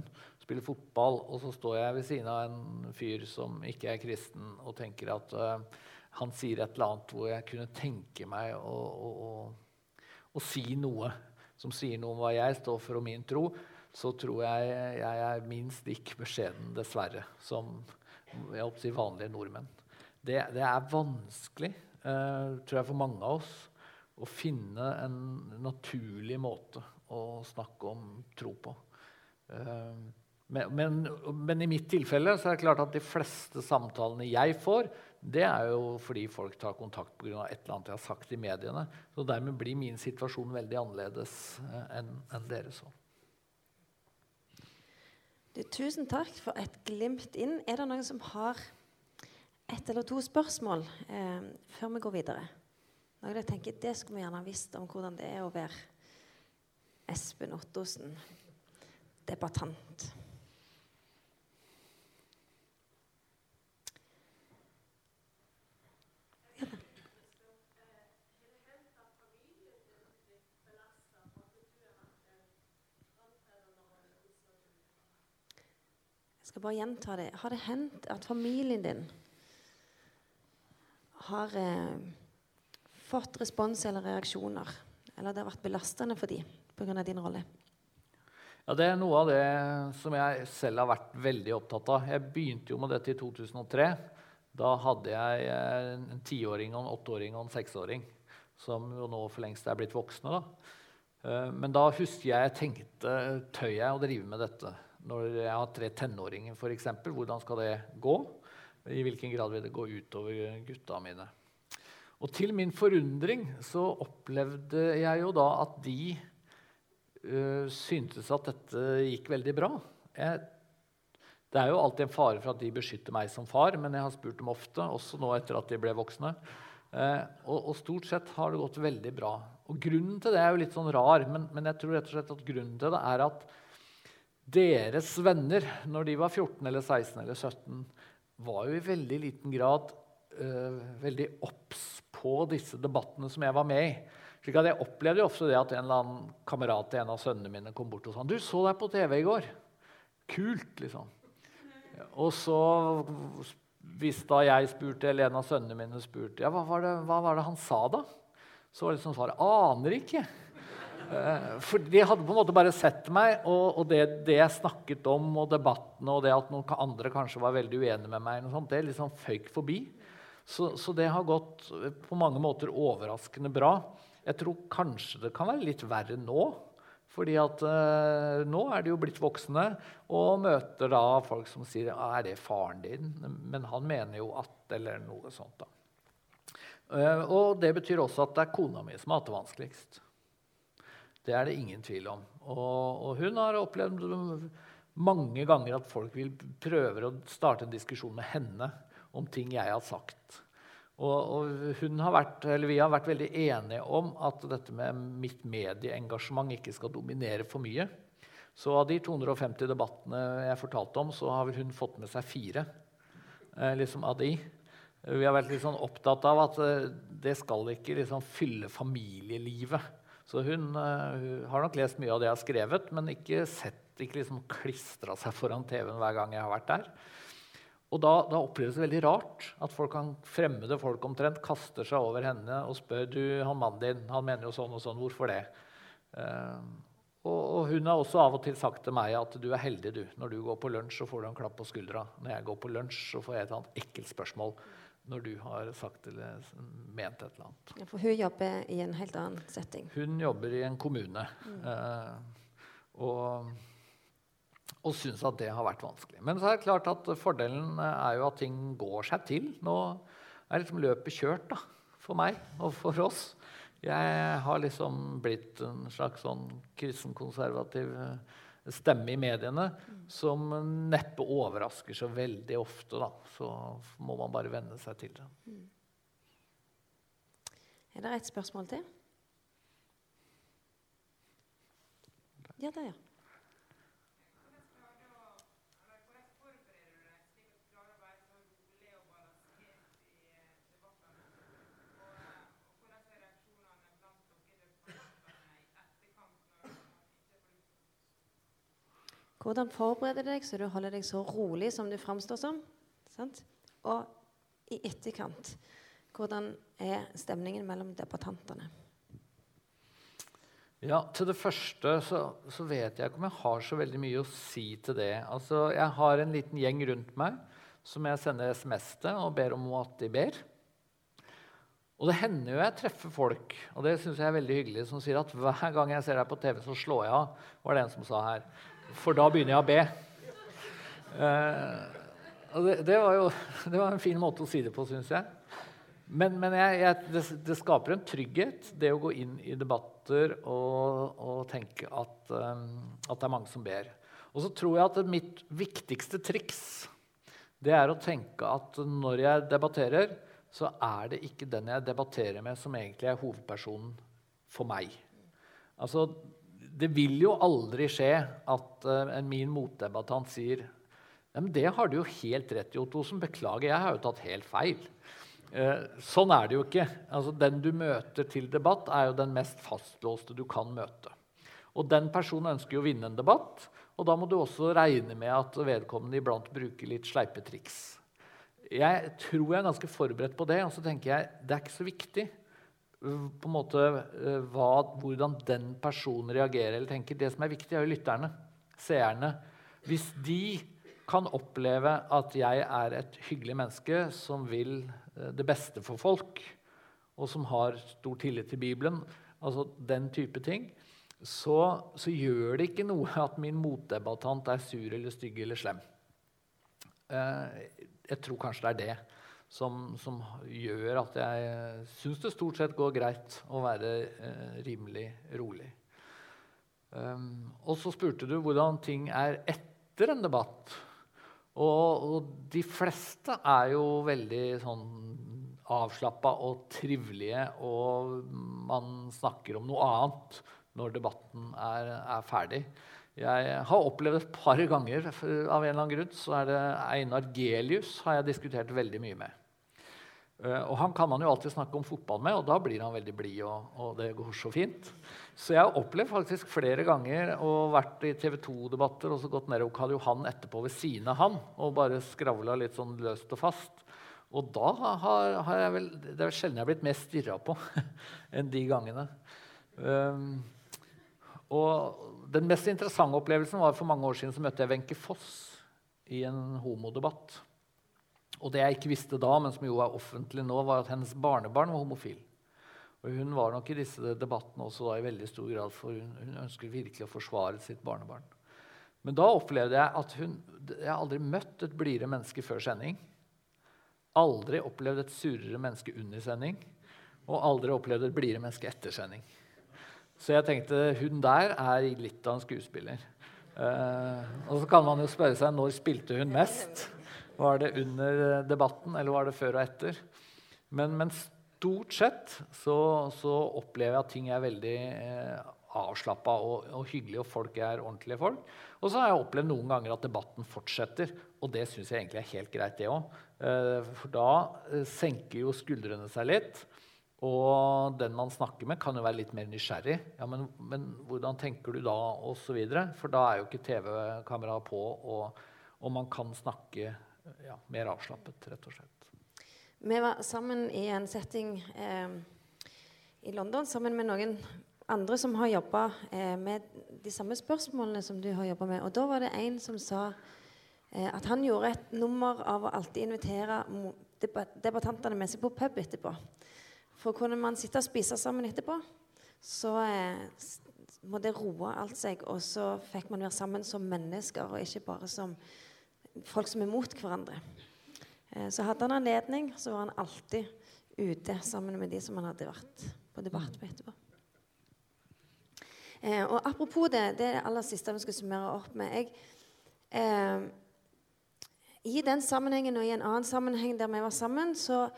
[SPEAKER 3] spille fotball, og så står jeg ved siden av en fyr som ikke er kristen, og tenker at uh, han sier et eller annet hvor jeg kunne tenke meg å, å, å, å si noe som sier noe om hva jeg står for og min tro, så tror jeg jeg er minst lik beskjeden, dessverre, som jeg si, vanlige nordmenn. Det, det er vanskelig, uh, tror jeg, for mange av oss å finne en naturlig måte å snakke om tro på. Uh, men, men, i mitt tilfelle så er det klart at de fleste samtalene jeg får, det er jo fordi folk tar kontakt pga. et eller annet jeg har sagt i mediene. Så dermed blir min situasjon veldig annerledes eh, enn en deres Du,
[SPEAKER 2] Tusen takk for et glimt inn. Er det noen som har ett eller to spørsmål eh, før vi går videre? Noen jeg tenker Det skulle vi gjerne visst om hvordan det er å være Espen Ottosen, debattant. Skal bare gjenta det. Har det hendt at familien din har eh, fått respons eller reaksjoner, eller det har vært belastende for dem pga. din rolle?
[SPEAKER 3] Ja, Det er noe av det som jeg selv har vært veldig opptatt av. Jeg begynte jo med dette i 2003. Da hadde jeg eh, en tiåring, en åtteåring og en seksåring, som jo nå for lengst er blitt voksne. da. Eh, men da husker jeg jeg tenkte tør jeg å drive med dette? Når jeg har tre tenåringer, f.eks. Hvordan skal det gå? I hvilken grad vil det gå utover gutta mine? Og til min forundring så opplevde jeg jo da at de uh, syntes at dette gikk veldig bra. Jeg, det er jo alltid en fare for at de beskytter meg som far, men jeg har spurt dem ofte, også nå etter at de ble voksne. Uh, og, og, stort sett har det gått veldig bra. Og Grunnen til det er jo litt sånn rar, men, men jeg tror rett og slett at grunnen til det er at deres venner når de var 14 eller 16 eller 17, var jo i veldig liten grad uh, veldig obs på disse debattene som jeg var med i. Slik at Jeg opplevde jo ofte det at en eller annen kamerat til en av sønnene mine kom bort og sa du så deg på TV i går. Kult, liksom. Og så, hvis da jeg spurte, eller en av sønnene mine spurte ja, hva var, det, hva var det han sa, da? Så var liksom svaret aner ikke. Eh, for de hadde på en måte bare sett meg, og, og det, det, jeg snakket om, og debattene, og det at noen andre kanskje var veldig uenige med meg, sånt, det liksom føyk forbi. Så, så, det har gått på mange måter overraskende bra. Jeg tror kanskje det kan være litt verre nå. fordi at eh, nå er de jo blitt voksne og møter da folk som sier er det faren din? Men han mener jo at Eller noe sånt. da. Eh, og det betyr også at det er kona mi som har hatt det vanskeligst. Det er det ingen tvil om. Og, og hun har opplevd mange ganger at folk vil prøve å starte en diskusjon med henne om ting jeg har sagt. Og, og har vært, vi har vært veldig enige om at dette med mitt medieengasjement ikke skal dominere for mye. Så av de 250 debattene jeg fortalte om, så har hun fått med seg fire. Eh, liksom av de. Vi har vært litt sånn opptatt av at eh, det skal ikke liksom fylle familielivet. Så hun, uh, hun, har nok lest mye av det jeg har skrevet, men ikke sett, ikke liksom klistra seg foran TV-en hver gang jeg har vært der. Og da, da, oppleves det veldig rart at folk kan, fremmede folk omtrent kaster seg over henne og spør du, han mannen din han mener jo sånn og sånn. Hvorfor det? Uh, og, og, hun har også av og til sagt til meg at du er heldig du. Når du går på lunsj, så får du en klapp på skuldra. Når jeg går på lunsj, så får jeg et annet ekkelt spørsmål når du har sagt eller ment et eller annet.
[SPEAKER 2] Ja, for hun jobber i en helt annen setting?
[SPEAKER 3] Hun jobber i en kommune. Mm. Eh, og, og syns at det har vært vanskelig. Men så er det klart at fordelen er jo at ting går seg til. Nå er liksom løpet kjørt da, for meg og for oss. Jeg har liksom blitt en slags sånn kristenkonservativ stemme i mediene som neppe overrasker så veldig ofte. Da. Så må man bare venne seg til det.
[SPEAKER 2] Er det et spørsmål til? Ja, der, ja. Hvordan forbereder du deg så du holder deg så rolig som du framstår som? Sant? Og i etterkant, hvordan er stemningen mellom debattantene?
[SPEAKER 3] Ja, Til det første så, så, vet jeg ikke om jeg har så veldig mye å si til det. Altså, Jeg har en liten gjeng rundt meg som jeg sender SMS til og ber om at de ber. Og det hender jo jeg treffer folk og det synes jeg er veldig hyggelig, som sier at hver gang jeg ser deg på TV, så slår jeg av. var det en som sa her for da begynner jeg å be. Uh, det, det, var jo det var en fin måte å si det på, syns jeg. Men, men jeg, jeg, det, det, skaper en trygghet, det å gå inn i debatter og, og tenke at, um, at, det er mange som ber. Og så tror jeg at mitt viktigste triks det er å tenke at når jeg debatterer, så er det ikke den jeg debatterer med, som egentlig er hovedpersonen for meg. Altså, det vil jo aldri skje at uh, min motdebattant sier men det har du jo helt rett i, Ottosen. Beklager, jeg har jo tatt helt feil. Uh, sånn er det jo ikke. Altså, den du møter til debatt, er jo den mest fastlåste du kan møte. Og den personen ønsker jo å vinne en debatt, og da må du også regne med at vedkommende iblant bruker litt sleipe triks. Jeg tror jeg er ganske forberedt på det, og så tenker jeg det er ikke så viktig på en måte eh, hva, hvordan den personen reagerer eller tenker. Det som er viktig, er jo lytterne, seerne. Hvis de kan oppleve at jeg er et hyggelig menneske som vil eh, det beste for folk, og som har stor tillit til Bibelen, altså den type ting, så, så gjør det ikke noe at min motdebattant er sur eller stygg eller slem. Eh, jeg tror kanskje det er det som, som gjør at jeg syns det stort sett går greit å være eh, rimelig rolig. Um, og så spurte du hvordan ting er etter en debatt. Og, og de fleste er jo veldig sånn avslappa og trivelige, og man snakker om noe annet når debatten er, er ferdig. Jeg har opplevd et par ganger av en eller annen grunn, så er det Einar Gelius har jeg diskutert veldig mye med. Eh, og han kan man jo alltid snakke om fotball med, og da blir han veldig blid. Og, og, det går så fint. Så jeg har opplevd faktisk flere ganger og vært i TV 2-debatter og så gått ned og Karl Johan etterpå ved siden av han og bare skravla litt sånn løst og fast. Og da har, har jeg vel Det er sjelden jeg har blitt mer stirra på enn de gangene. Um, og den mest interessante opplevelsen var for mange år siden så møtte jeg Wenche Foss i en homodebatt. Og det jeg ikke visste da, men som jo er offentlig nå, var at hennes barnebarn var homofil. Og Hun var nok i disse debattene også da i veldig stor grad, for hun, hun ønsket virkelig å forsvare sitt barnebarn. Men da opplevde jeg at hun Jeg har aldri møtt et blidere menneske før sending. Aldri opplevd et surere menneske under sending. Og aldri opplevd et blidere menneske etter sending. Så jeg tenkte hun der er litt av en skuespiller. Uh, og så kan man jo spørre seg når spilte hun mest. Var det under debatten, eller var det før og etter? Men, men stort sett så, så, opplever jeg at ting er veldig eh, avslappa og, og hyggelig, og folk er ordentlige folk. Og så har jeg opplevd noen ganger at debatten fortsetter, og det syns jeg egentlig er helt greit, det òg. Eh, for da eh, senker jo skuldrene seg litt. Og den man snakker med, kan jo være litt mer nysgjerrig. Ja, men, men hvordan tenker du da? Og så videre. For da er jo ikke TV-kameraet på, og, og, man kan snakke ja, mer avslappet, rett og slett.
[SPEAKER 2] Vi var sammen i en setting eh, i London sammen med noen andre som har jobba eh, med de samme spørsmålene som du har jobba med. Og da var det en som sa eh, at han gjorde et nummer av å alltid invitere debattantene med seg på pub etterpå. For kunne man sitte og spise sammen etterpå, så eh, må det roe alt seg. Og så fikk man være sammen som mennesker, og ikke bare som folk som er mot hverandre. Eh, så hadde han anledning, så var han alltid ute sammen med de som han hadde vært på debatt med etterpå. Eh, og apropos det, det er det aller siste vi skal summere opp med. Jeg, eh, I den sammenhengen og i en annen sammenheng der vi var sammen, så,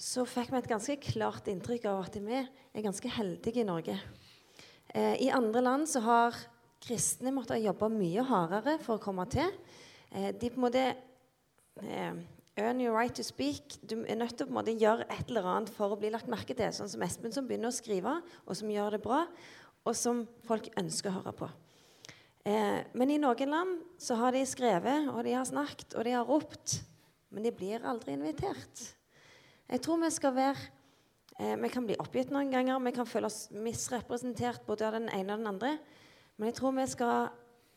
[SPEAKER 2] så fikk vi et ganske klart inntrykk av at vi er ganske heldige i Norge. Eh, I andre land så har kristne måttet jobbe mye hardere for å komme til. Eh, de på en måte eh, Earn your right to speak. Du er nødt til å på en måte gjøre et eller annet for å bli lagt merke til. Sånn som Espen, som begynner å skrive, og som gjør det bra, og som folk ønsker å høre på. Eh, men i noen land så har de skrevet, og de har snakket, og de har ropt. Men de blir aldri invitert. Jeg tror vi skal være eh, Vi kan bli oppgitt noen ganger, vi kan føle oss misrepresentert både av den ene og den andre. Men jeg tror vi skal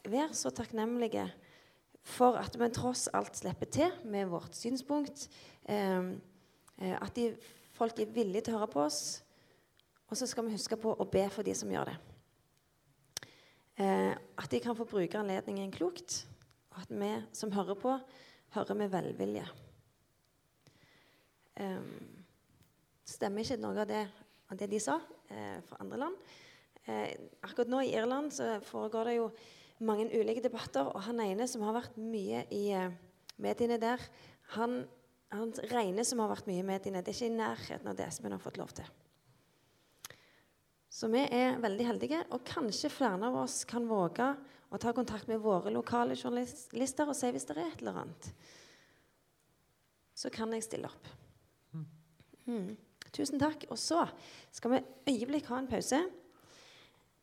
[SPEAKER 2] være så takknemlige for at vi tross alt slipper til med vårt synspunkt. Eh, eh, at de, folk er villige til å høre på oss. Og så skal vi huske på å be for de som gjør det. Eh, at de kan få bruke anledningen klokt, og at vi som hører på, hører med velvilje. Eh, stemmer ikke noe av det, av det de sa eh, fra andre land? Eh, akkurat nå i Irland så foregår det jo mange ulike debatter. Og han ene som har vært mye i uh, mediene der, han, han regner som har vært mye i mediene. Det er ikke i nærheten av det Espen har fått lov til. Så vi er veldig heldige, og kanskje flere av oss kan våge å ta kontakt med våre lokale journalister og si hvis det er et eller annet. Så kan jeg stille opp. Mm. Tusen takk. Og så skal vi øyeblikk ha en pause.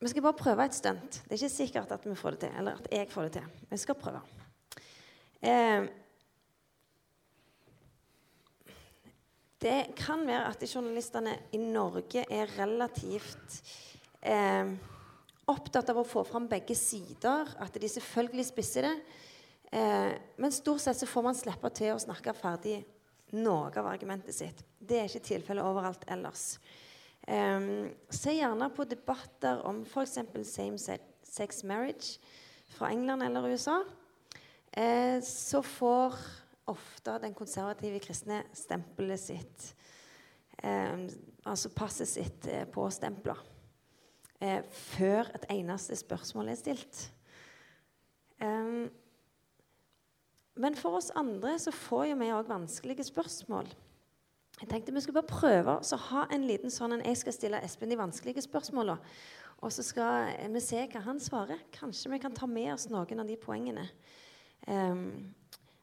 [SPEAKER 2] Vi skal bare prøve et stunt. Det er ikke sikkert at vi får det til. Eller at jeg får det til. Vi skal prøve. Eh, det kan være at journalistene i Norge er relativt eh, opptatt av å få fram begge sider. At de selvfølgelig spisser det. Eh, men stort sett så får man slippe til å snakke ferdig noe av argumentet sitt. Det er ikke tilfellet overalt ellers. Um, se gjerne på debatter om f.eks. same sex marriage fra England eller USA. Eh, så får ofte den konservative kristne stempelet sitt eh, Altså passet sitt eh, på stempler eh, før et eneste spørsmål er stilt. Um, men for oss andre så får jo vi òg vanskelige spørsmål. Jeg tenkte vi skulle bare prøve å ha en liten sånn en Jeg skal stille Espen de vanskelige spørsmålene. Og så skal vi se hva han svarer. Kanskje vi kan ta med oss noen av de poengene. Um,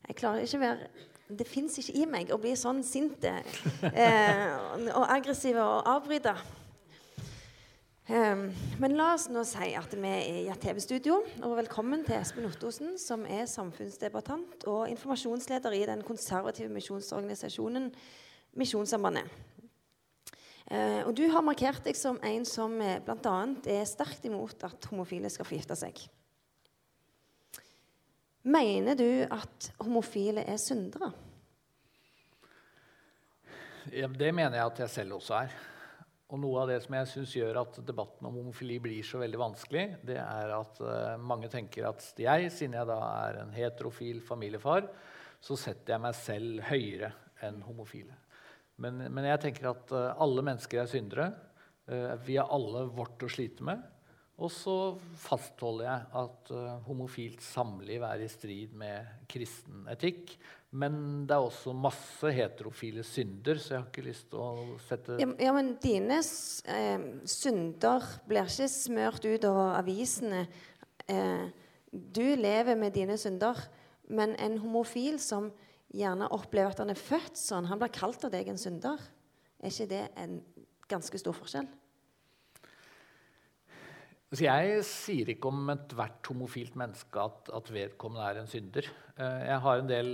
[SPEAKER 2] jeg klarer ikke å være Det fins ikke i meg å bli sånn sint eh, og aggressiv og avbryte. Um, men la oss nå si at vi er i et TV-studio. Og velkommen til Espen Ottosen, som er samfunnsdebattant og informasjonsleder i den konservative misjonsorganisasjonen Misjonssambandet. Eh, og du har markert deg som en som eh, bl.a. er sterkt imot at homofile skal få gifte seg. Mener du at homofile er syndere?
[SPEAKER 3] Ja, det mener jeg at jeg selv også er. Og noe av det som jeg syns gjør at debatten om homofili blir så veldig vanskelig, det er at uh, mange tenker at jeg, siden jeg da er en heterofil familiefar, så setter jeg meg selv høyere enn homofile. Men, men, jeg tenker at uh, alle mennesker er syndere. Uh, vi har alle vårt å slite med. Og så fastholder jeg at homofilt samliv er i strid med kristen etikk. Men det er også masse heterofile synder, så jeg har ikke lyst til å sette
[SPEAKER 2] Ja, ja men dine synder blir ikke smørt utover avisene. du lever med dine synder, men en homofil som gjerne opplever at han er født sånn. Han blir kalt av deg en synder. Er ikke det en ganske stor forskjell?
[SPEAKER 3] Altså jeg sier ikke om ethvert homofilt menneske at, at, vedkommende er en synder. Eh, jeg har en del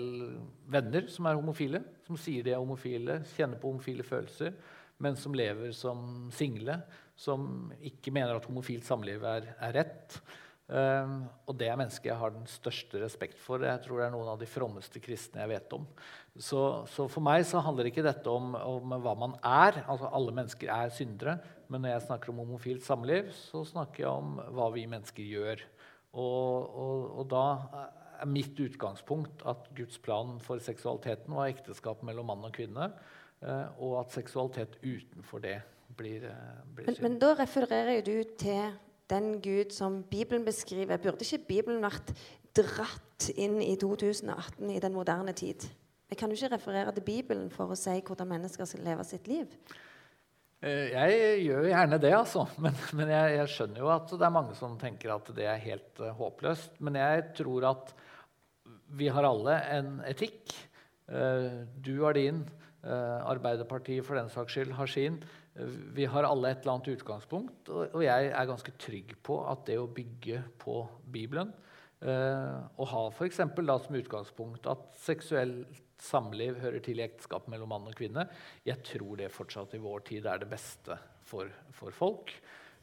[SPEAKER 3] venner som er homofile, som sier de er homofile, kjenner på homofile følelser, men som lever som single, som ikke mener at homofilt samliv er, er rett. Um, og det er mennesker jeg har den største respekt for. Jeg tror det er noen av de frommeste kristne jeg vet om. Så, så for meg så handler ikke dette om, om, hva man er. Altså Alle mennesker er syndere. Men når jeg snakker om homofilt samliv, så snakker jeg om hva vi mennesker gjør. Og, og, og da er mitt utgangspunkt at Guds plan for seksualiteten var ekteskap mellom mann og kvinne. Uh, og at seksualitet utenfor det blir, blir synd.
[SPEAKER 2] men, men da refererer du til den Gud som Bibelen beskriver? Burde ikke Bibelen vært dratt inn i 2018 i den moderne tid? Jeg kan jo ikke referere til Bibelen for å si hvordan mennesker skal leve sitt liv.
[SPEAKER 3] Eh, jeg gjør gjerne det, altså. Men, men jeg, jeg, skjønner jo at det er mange som tenker at det er helt uh, håpløst. Men jeg tror at vi har alle en etikk. Uh, du har din. Uh, Arbeiderpartiet for den saks skyld har sin. Vi har alle et eller annet utgangspunkt, og, jeg er ganske trygg på at det å bygge på Bibelen og ha da, som utgangspunkt at seksuelt samliv hører til i ekteskap mellom mann og kvinne. Jeg tror det fortsatt i vår tid er det beste for, for folk.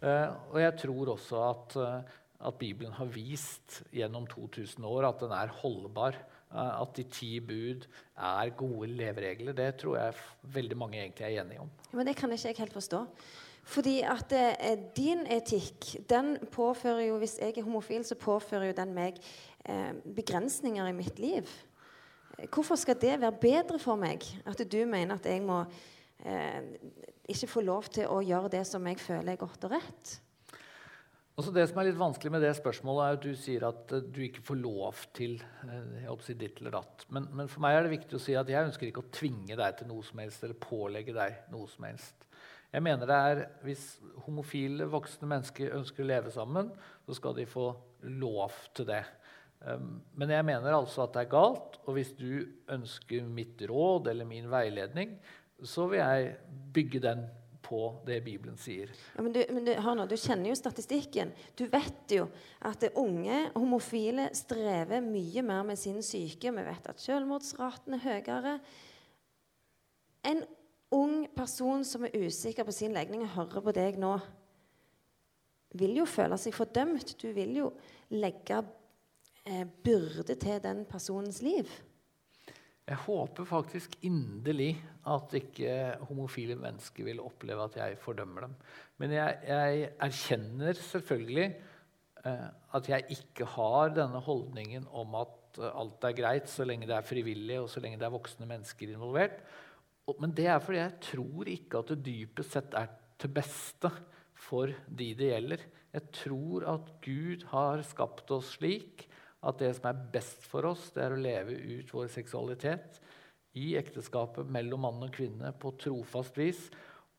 [SPEAKER 3] Uh, og jeg tror også at, uh, at, Bibelen har vist gjennom 2000 år at den er holdbar. Uh, at de ti bud er gode leveregler. Det tror jeg veldig mange egentlig er enige om.
[SPEAKER 2] Men det kan ikke jeg helt forstå. Fordi at eh, din etikk den påfører jo, Hvis jeg er homofil, så påfører jo den meg eh, begrensninger i mitt liv. Hvorfor skal det være bedre for meg at du mener at jeg må eh, ikke få lov til å gjøre det som jeg føler er godt og rett?
[SPEAKER 3] Altså det som er litt vanskelig med det spørsmålet, er at du sier at eh, du ikke får lov til jeg jeg si ditt eller datt. Men, men, for meg er det viktig å si at jeg ønsker ikke å tvinge deg til noe som helst eller pålegge deg noe som helst. Jeg mener det er, Hvis homofile voksne mennesker ønsker å leve sammen, så skal de få lov til det. Ehm, men jeg mener altså at det er galt, og hvis du ønsker mitt råd eller min veiledning, så vil jeg bygge den på det Bibelen sier.
[SPEAKER 2] Ja, men, du, men du, nå, du, kjenner jo statistikken. Du vet jo at unge homofile strever mye mer med sin syke. Vi vet at selvmordsraten er høyere. En ung person som er usikker på sin legning og hører på deg nå, vil jo føle seg fordømt. Du vil jo legge eh, byrde til den personens liv?
[SPEAKER 3] Jeg håper faktisk inderlig at ikke homofile mennesker vil oppleve at jeg fordømmer dem. Men jeg, jeg erkjenner selvfølgelig eh, at jeg ikke har denne holdningen om at eh, alt er greit så lenge det er frivillig og så lenge det er voksne mennesker involvert. Men det er fordi jeg tror ikke at det dypest sett er til beste for de det gjelder. Jeg tror at Gud har skapt oss slik at det som er best for oss, det er å leve ut vår seksualitet i ekteskapet mellom mann og kvinne på trofast vis.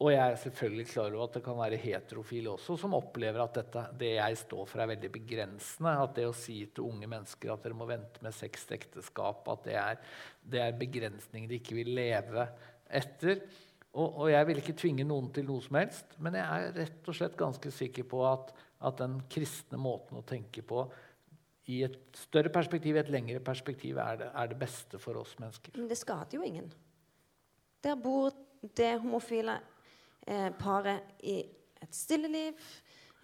[SPEAKER 3] Og jeg er selvfølgelig klar over at det kan være heterofile også som opplever at dette, det jeg står for, er veldig begrensende. At det å si til unge mennesker at dere må vente med sex til ekteskap, at det er, det er begrensninger de ikke vil leve etter. Og, og, jeg vil ikke tvinge noen til noe som helst, men jeg er rett og slett ganske sikker på at, at den kristne måten å tenke på i et større perspektiv, i et lengre perspektiv, er det, er det beste for oss mennesker.
[SPEAKER 2] Men det skader jo ingen. Der bor det homofile eh, paret i et stille liv,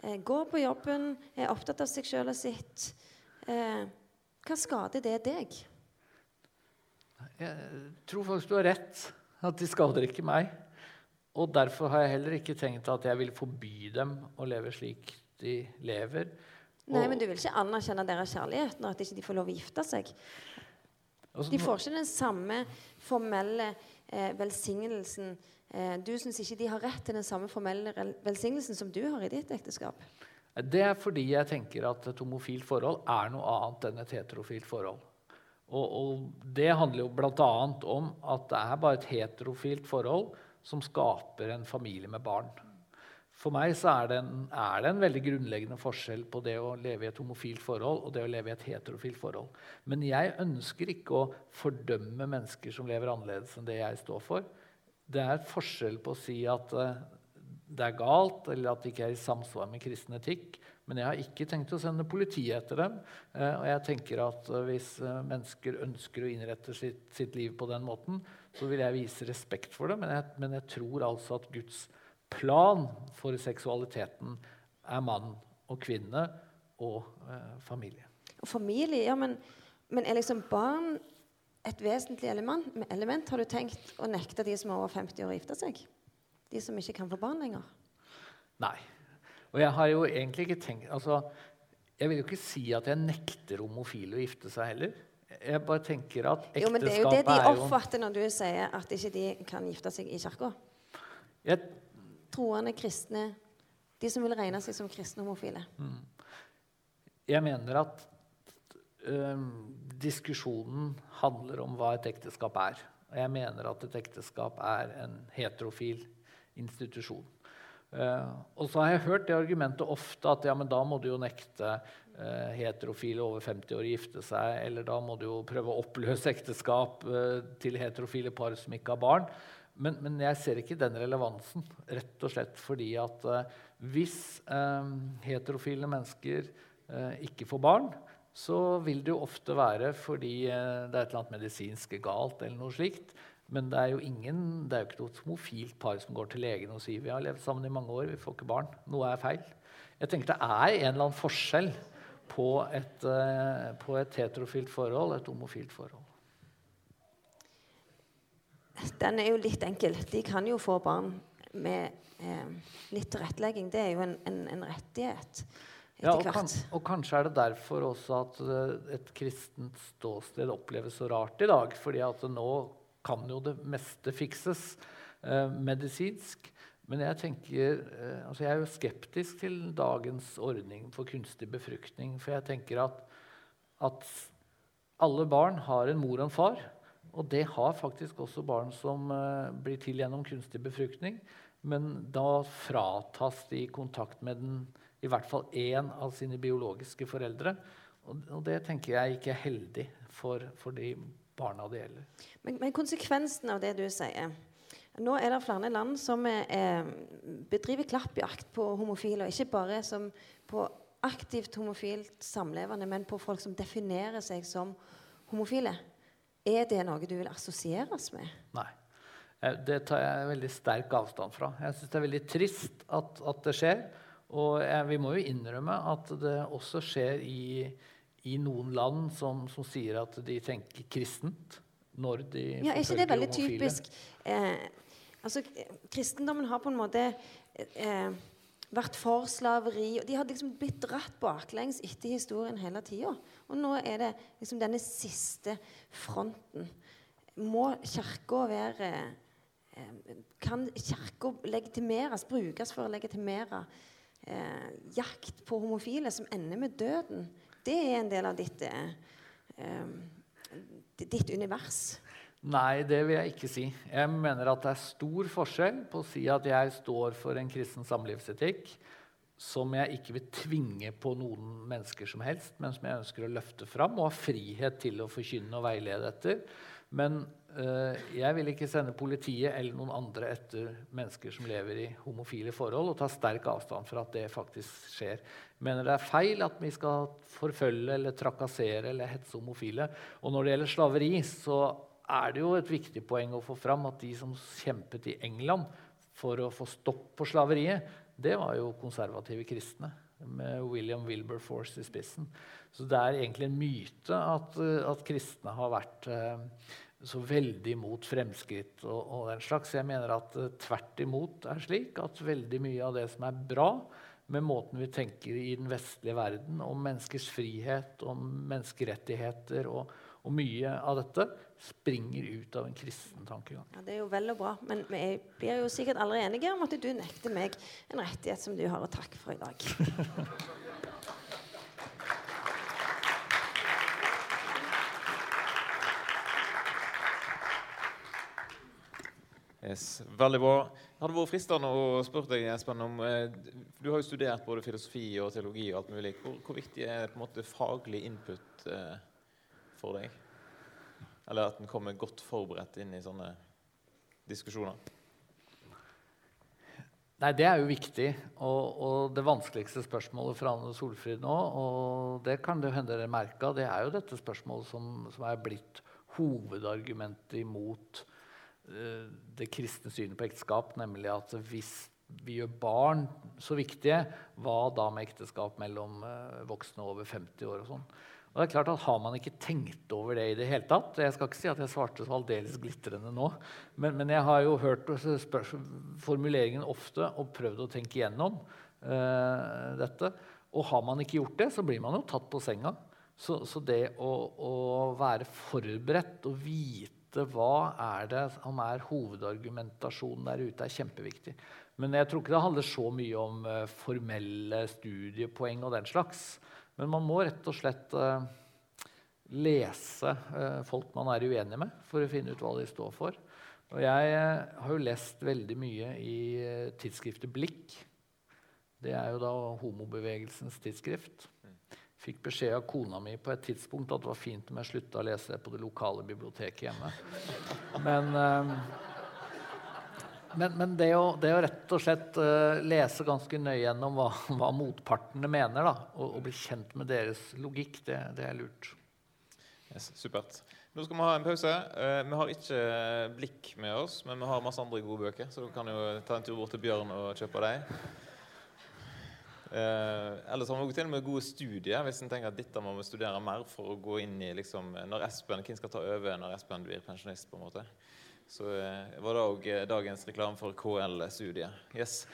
[SPEAKER 2] eh, går på jobben, er opptatt av seg sjøl og sitt. Eh, hva skader det deg?
[SPEAKER 3] Jeg tror faktisk du har rett. At de skader ikke meg. Og derfor har jeg heller ikke tenkt at jeg vil forby dem å leve slik de lever.
[SPEAKER 2] Nei, men du vil ikke anerkjenne deres kjærlighet når at ikke de får lov å gifte seg. Altså, de får ikke den samme formelle eh, velsignelsen. Eh, du syns ikke de har rett til den samme formelle velsignelsen som du har i ditt ekteskap.
[SPEAKER 3] Det er fordi jeg tenker at et homofilt forhold er noe annet enn et heterofilt forhold. Og, og det handler jo bl.a. om at det er bare et heterofilt forhold som skaper en familie med barn. For meg er det, en, er det, en, veldig grunnleggende forskjell på det å leve i et homofilt forhold og det å leve i et heterofilt forhold. Men jeg ønsker ikke å fordømme mennesker som lever annerledes enn det jeg står for. Det er forskjell på å si at uh, det er galt, eller at det ikke er i samsvar med kristen etikk. Men jeg har ikke tenkt å sende politiet etter dem. Uh, og jeg tenker at uh, hvis mennesker ønsker å innrette sitt, sitt, liv på den måten, så vil jeg vise respekt for det. Men jeg, men jeg tror altså at Guds plan for seksualiteten er mann og kvinne og eh, familie.
[SPEAKER 2] Og familie, ja, men, men, er liksom barn et vesentlig element, element? Har du tenkt å nekte de som er over 50 år, å gifte seg? De som ikke kan få barn lenger?
[SPEAKER 3] Nei. Og jeg har jo egentlig ikke tenkt altså, Jeg vil jo ikke si at jeg nekter homofile å gifte seg heller. Jeg bare tenker at ekteskapet er jo
[SPEAKER 2] Men det er jo det de oppfatter når du sier at ikke de kan gifte seg i kirka. Jeg troende kristne De som vil regne seg som kristne homofile.
[SPEAKER 3] Jeg mener at øhm, diskusjonen handler om hva et ekteskap er. Og jeg mener at et ekteskap er en heterofil institusjon. Uh, og så har jeg hørt det argumentet ofte at ja, men da må du jo nekte uh, heterofile over 50 år å gifte seg, eller da må du jo prøve å oppløse ekteskap uh, til heterofile par som ikke har barn. Men, men, jeg ser ikke den relevansen, rett og slett fordi at hvis heterofile mennesker ikke får barn, så vil det jo ofte være fordi det er et eller annet medisinsk galt eller noe slikt. Men det er jo ingen, det er jo ikke noe homofilt par som går til legen og sier vi har levd sammen i mange år, vi får ikke barn. Noe er feil. Jeg tenker Det er en eller annen forskjell på et, uh, på et heterofilt forhold et homofilt forhold.
[SPEAKER 2] Den er jo litt enkel. De kan jo få barn med eh, litt tilrettelegging. Det er jo en, en, en rettighet.
[SPEAKER 3] Ja, og, kan, og, kanskje er det derfor også at uh, et kristent ståsted oppleves så rart i dag. fordi at nå kan jo det meste fikses eh, medisinsk. Men jeg tenker, eh, altså jeg er jo skeptisk til dagens ordning for kunstig befruktning. For jeg tenker at, at alle barn har en mor og en far. Og det har faktisk også barn som eh, blir til gjennom kunstig befruktning. Men da fratas de kontakt med den, i hvert fall én av sine biologiske foreldre. Og, det tenker jeg ikke er heldig for, for de barna det gjelder.
[SPEAKER 2] Men, men, konsekvensen av det du sier Nå er det flere land som eh, bedriver klappjakt på homofile. Og ikke bare på aktivt homofilt samlevende, men på folk som definerer seg som homofile. Er det noe du vil assosieres med?
[SPEAKER 3] Nei. Eh, det tar jeg veldig sterk avstand fra. Jeg syns det er veldig trist at, at det skjer. Og jeg, vi må jo innrømme at det også skjer i i noen land som, som, sier at de tenker kristent når de
[SPEAKER 2] ja, Er ikke det veldig homofile. typisk eh, altså, Kristendommen har på en måte eh, vært for slaveri. og De hadde liksom blitt dratt baklengs etter historien hele tida. Og nå er det liksom denne siste fronten. Må Kirka være eh, Kan Kirka legitimeres, brukes for å legitimere eh, jakt på homofile som ender med døden? det er en del av ditt, eh, ditt univers?
[SPEAKER 3] Nei, det vil jeg ikke si. Jeg mener at det er stor forskjell på å si at jeg står for en kristen samlivsetikk som jeg ikke vil tvinge på noen mennesker som helst, men som jeg ønsker å løfte fram og ha frihet til å forkynne og veilede etter. Men øh, jeg vil ikke sende politiet eller noen andre etter mennesker som lever i homofile forhold, og ta sterk avstand fra at det faktisk skjer. Mener det er feil at vi skal forfølge eller trakassere eller hetse homofile. Og når det gjelder slaveri, så er det jo et viktig poeng å få fram at de som kjempet i England for å få stopp på slaveriet, det var jo konservative kristne med William Wilberforce i spissen. Så det er egentlig en myte at, eh, at kristne har vært eh, så veldig mot fremskritt og, og, den slags. Jeg mener at uh, tvert imot er slik at veldig mye av det som er bra med måten vi tenker i den vestlige verden om menneskers frihet, om menneskerettigheter og, og mye av dette, springer ut av en kristen tankegang.
[SPEAKER 2] Ja, Det er jo vel og bra, men vi blir jo sikkert aldri enige om at du nekter meg en rettighet som du har å takke for i dag.
[SPEAKER 1] Yes, veldig bra. Det hadde vært fristende å spørre deg, Espen, om eh, Du har jo studert både filosofi og teologi og alt mulig. Hvor, hvor viktig er på en måte faglig input eh, for deg? Eller at en kommer godt forberedt inn i sånne diskusjoner?
[SPEAKER 3] Nei, Det er jo viktig. Og, og det vanskeligste spørsmålet for Anne Solfrid nå, og det kan det hende dere merka, det er jo dette spørsmålet som, som er blitt hovedargumentet imot uh, det kristne synet på ekteskap, nemlig at hvis vi gjør barn så viktige, hva da med ekteskap mellom uh, voksne over 50 år? og sånn? Og det er klart at Har man ikke tenkt over det i det hele tatt Jeg skal ikke si at jeg svarte så aldeles glitrende nå, men, men jeg har jo hørt formuleringen ofte og prøvd å tenke igjennom uh, dette. Og har man ikke gjort det, så blir man jo tatt på senga. Så, så det å, å være forberedt og vite hva er det som er hovedargumentasjonen der ute, er kjempeviktig. Men jeg tror ikke det handler så mye om uh, formelle studiepoeng og den slags. Men man må rett og slett uh, lese uh, folk man er uenig med, for å finne ut hva de står for. Og jeg har jo lest veldig mye i tidsskriftet Blikk. Det er jo da homobevegelsens tidsskrift. Fikk beskjed av kona mi på et tidspunkt at det var fint om jeg slutta å lese på det lokale biblioteket hjemme. Men, men, men det, å, det, å, rett og slett uh, lese ganske nøye gjennom hva, hva motpartene mener, da, og, og, bli kjent med deres logikk, det, det er lurt.
[SPEAKER 1] Yes, supert. Nå skal vi ha en pause. Uh, vi har ikke blikk med oss, men vi har masse andre gode bøker, så du kan jo ta en tur bort til Bjørn og kjøpe dem. Eh, ellers har vi til og med gode studier hvis en tenker at dette må vi studere mer for å gå inn i liksom, når Espen, Hvem skal ta over når Espen blir pensjonist? på en måte. Så eh, var det òg eh, dagens reklame for KL-studiet. Yes.